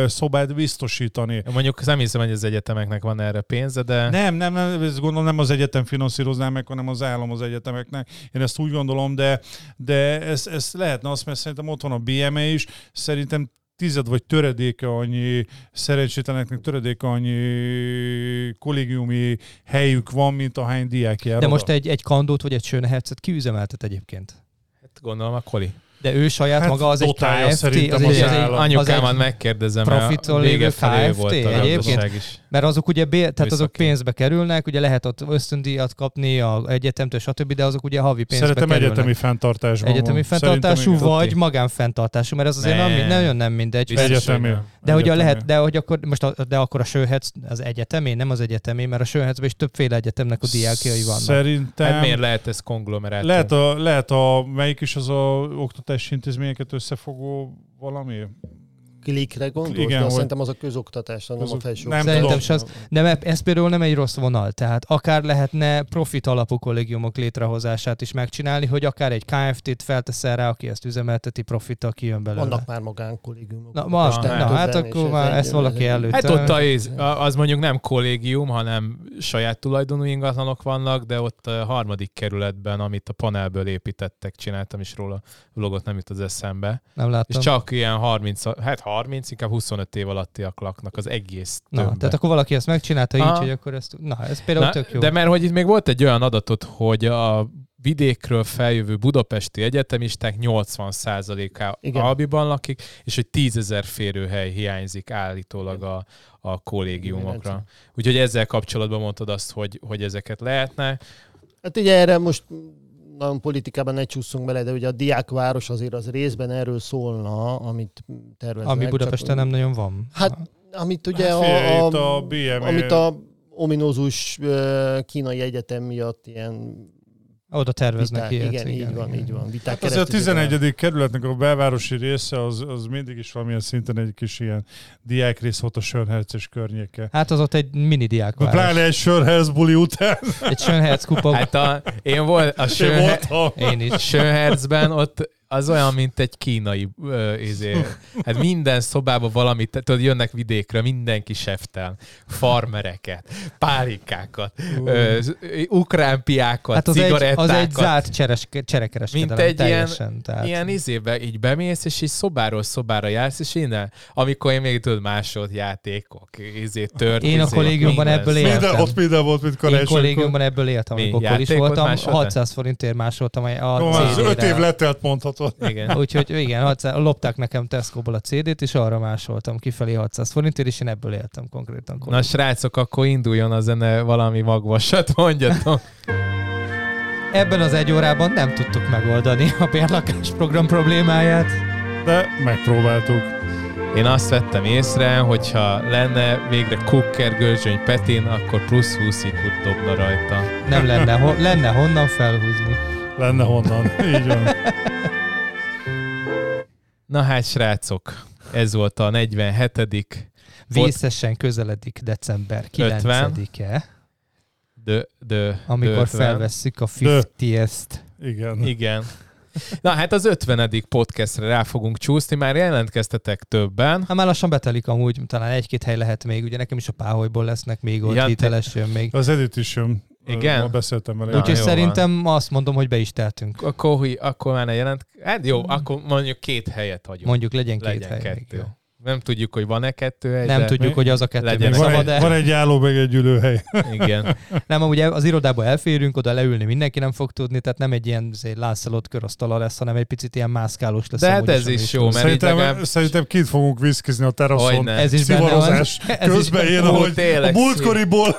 szobát biztosítani. Mondjuk nem hiszem, hogy az egyetemeknek van erre pénze, de... Nem, nem, nem ezt gondolom nem az egyetem finanszírozná meg, hanem az állam az egyetemeknek. Én ezt úgy gondolom, de, de ez, ez lehetne azt, mert szerintem ott van a BME is, szerintem tized vagy töredéke annyi szerencsétleneknek töredéke annyi kollégiumi helyük van, mint ahány diák jár. De most egy, egy kandót vagy egy Schönhercet kiüzemeltet egyébként? Hát gondolom a koli. De ő saját hát maga az egy KFT, az egy, az egy, anyukámat megkérdezem, profitról lévő KFT egyébként, is. Mert azok ugye bé, tehát azok pénzbe kerülnek, ugye lehet ott ösztöndíjat kapni a egyetemtől, stb., de azok ugye havi pénzbe Szeretem kerülnek. egyetemi fenntartásban Egyetemi van. fenntartású vagy magánfenntartású, mert ez azért ne. nem, nagyon nem mindegy. Egyetemi. De hogy a lehet, de hogy akkor most a, de akkor a Sőhetsz az egyetemi, nem az egyetemi, mert a Sőhetszben is többféle egyetemnek a diákjai vannak. Szerintem. Hát miért lehet ez konglomerátum? Lehet a, lehet a melyik is az a oktatási intézményeket összefogó valami? Klikre gondolsz, Igen, de hogy... szerintem az a közoktatás, nem a felső Nem szerintem tudom. Az, nem, ez például nem egy rossz vonal, tehát akár lehetne profit alapú kollégiumok létrehozását is megcsinálni, hogy akár egy KFT-t felteszel rá, aki ezt üzemelteti profittal kijön belőle. Vannak már magánkollégiumok. Na, most, na, na hát akkor már ezt valaki előtt. Hát ott az, az mondjuk nem kollégium, hanem saját tulajdonú ingatlanok vannak, de ott a harmadik kerületben, amit a panelből építettek, csináltam is róla vlogot, nem jut az eszembe. Nem láttam. És csak ilyen 30, hát 30, inkább 25 év alattiak laknak az egész tömbbe. Na, tehát akkor valaki ezt megcsinálta így, hogy akkor ezt, na, ez például na, tök jó. De mert hogy itt még volt egy olyan adatot, hogy a vidékről feljövő budapesti egyetemisták 80%-a Albiban lakik, és hogy 10 ezer férőhely hiányzik állítólag a, a kollégiumokra. Úgyhogy ezzel kapcsolatban mondtad azt, hogy, hogy ezeket lehetne. Hát ugye erre most nagyon politikában ne csúszunk bele, de ugye a diákváros azért az részben erről szólna, amit terveznek. Ami Budapesten csak, nem nagyon van. Hát, amit ugye hát a, a, a BME... amit a ominózus kínai egyetem miatt ilyen oda terveznek viták, ilyet. Igen, igen, így van, igen. így van. Viták hát azért a 11. kerületnek a belvárosi része az, az mindig is valamilyen szinten egy kis ilyen diákrész volt a Sörherces környéke. Hát az ott egy mini diákváros. Pláne egy Sörherz buli után. Egy Sörherz kupa. Hát a, én volt a Sönher... én, én is. Sönherzben ott az olyan, mint egy kínai ö, izé. Hát minden szobában valamit, tudod, jönnek vidékre, mindenki seftel. Farmereket, pálikákat, ö, ukrán piákat, hát az cigarettákat. Egy, az egy zárt cseres, cserekereskedelem Mint egy teljesen, ilyen, tehát. ilyen izébe így bemész, és így szobáról szobára jársz, és innen, amikor én még tudod másolt játékok, izé, tört, Én a kollégiumban ebből éltem. Minden, ott minden volt, mint karácsonykor. Én kollégiumban ebből éltem, amikor is voltam. 600 forintért másoltam a no, CD-re. 5 év letelt mondhatod. Igen. Úgyhogy igen, 600, lopták nekem Tesco-ból a CD-t, és arra másoltam kifelé 600 forintért, és én ebből éltem konkrétan. Na srácok, akkor induljon a zene valami magvasat, mondjatok. Ebben az egy órában nem tudtuk megoldani a bérlakás program problémáját. De megpróbáltuk. Én azt vettem észre, hogyha lenne végre Kukker Görzsöny Petin, akkor plusz 20 ikut dobna rajta. Nem lenne, ho- lenne honnan felhúzni. Lenne honnan, így van. Na hát, srácok, ez volt a 47 Vészesen közeledik december 9-e. De, de, amikor de felvesszük a 50-est. Igen. Igen. Na hát az 50. podcastre rá fogunk csúszni, már jelentkeztetek többen. Hát már lassan betelik amúgy, talán egy-két hely lehet még, ugye nekem is a páholyból lesznek még ott, ja, hiteles jön még. Az Edit is jön. Igen? Ma beszéltem vele. Úgyhogy szerintem van. azt mondom, hogy be is teltünk. Akkor, akkor már ne jelent. Hát jó, akkor mondjuk két helyet hagyunk. Mondjuk legyen két legyen hely. Kettő. Még, jó. Nem tudjuk, hogy van-e kettő egy. Nem tudjuk, hogy az a kettő legyen. Van, egy, van egy álló, meg egy ülőhely. Igen. nem, ugye az irodába elférünk, oda leülni mindenki nem fog tudni, tehát nem egy ilyen lászalott körasztala lesz, hanem egy picit ilyen mászkálós lesz. De hát ez is jó, mert szerintem, legalább... szerintem kint fogunk viszkizni a teraszon. Ez is szivározás közben én, ahogy a múltkoriból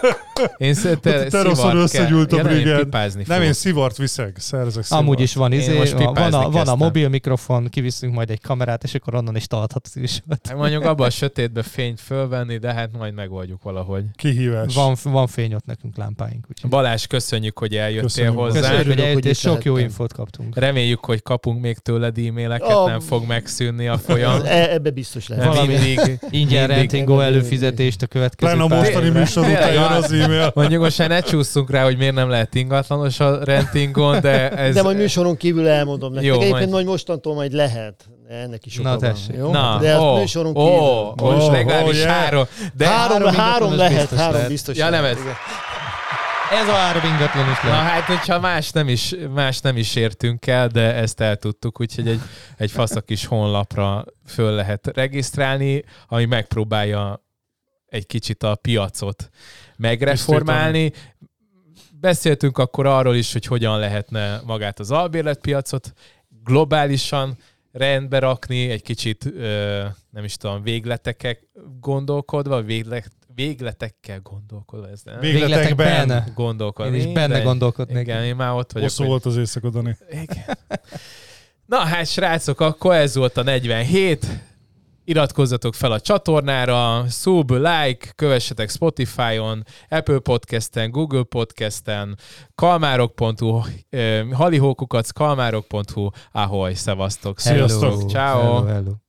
én szerintem teraszon összegyűlt a brigád. Nem, én szivart viszek, szerzek Amúgy is van izé, van a, van a mobil mikrofon, kiviszünk majd egy kamerát, és akkor onnan is találhatsz is. Mondjuk abban a sötétbe fényt fölvenni, de hát majd megoldjuk valahogy. Kihívás. Van, van fény ott nekünk lámpáink. Úgyhogy. Balázs, köszönjük, hogy eljöttél köszönjük. hozzá. Köszönjük, hogy eljöttél, és sok jó infót kaptunk. Reméljük, hogy kapunk még tőled e-maileket, oh. nem fog megszűnni a folyam. E, ebbe biztos lehet. Valami mindig, ingyen rentingó előfizetést a következő Pláne a mostani műsor után jön az e-mail. Mondjuk most ne csúszunk rá, hogy miért nem lehet ingatlanos a rentingon, de ez... De majd műsoron kívül elmondom nektek. Jó, Egyébként majd mostantól majd lehet. Ennek is Na tessék. Jó? Na, de oh, műsoron kívül. Oh, most legalábbis yeah. három. De három, három, három lehet, biztos három lehet. biztos ja, nem ez. Ez a három ingatlan is lehet. Na hát, hogyha más nem is, más nem is értünk el, de ezt el tudtuk, úgyhogy egy, egy fasz kis honlapra föl lehet regisztrálni, ami megpróbálja egy kicsit a piacot megreformálni. Beszéltünk akkor arról is, hogy hogyan lehetne magát az albérletpiacot globálisan rendbe rakni, egy kicsit, nem is tudom, végletekkel gondolkodva, véglet, végletekkel gondolkodva. Ez nem? Végletekben gondolkodni. Én is benne gondolkodnék. Igen, én már ott vagyok. Hosszú hogy... volt az éjszaka, Dani. Igen. Na hát, srácok, akkor ez volt a 47 iratkozzatok fel a csatornára, sub, like, kövessetek Spotify-on, Apple Podcast-en, Google Podcast-en, kalmárok.hu, halihókukac, kalmárok.hu, ahoy, szevasztok, sziasztok, ciao. Hello, hello.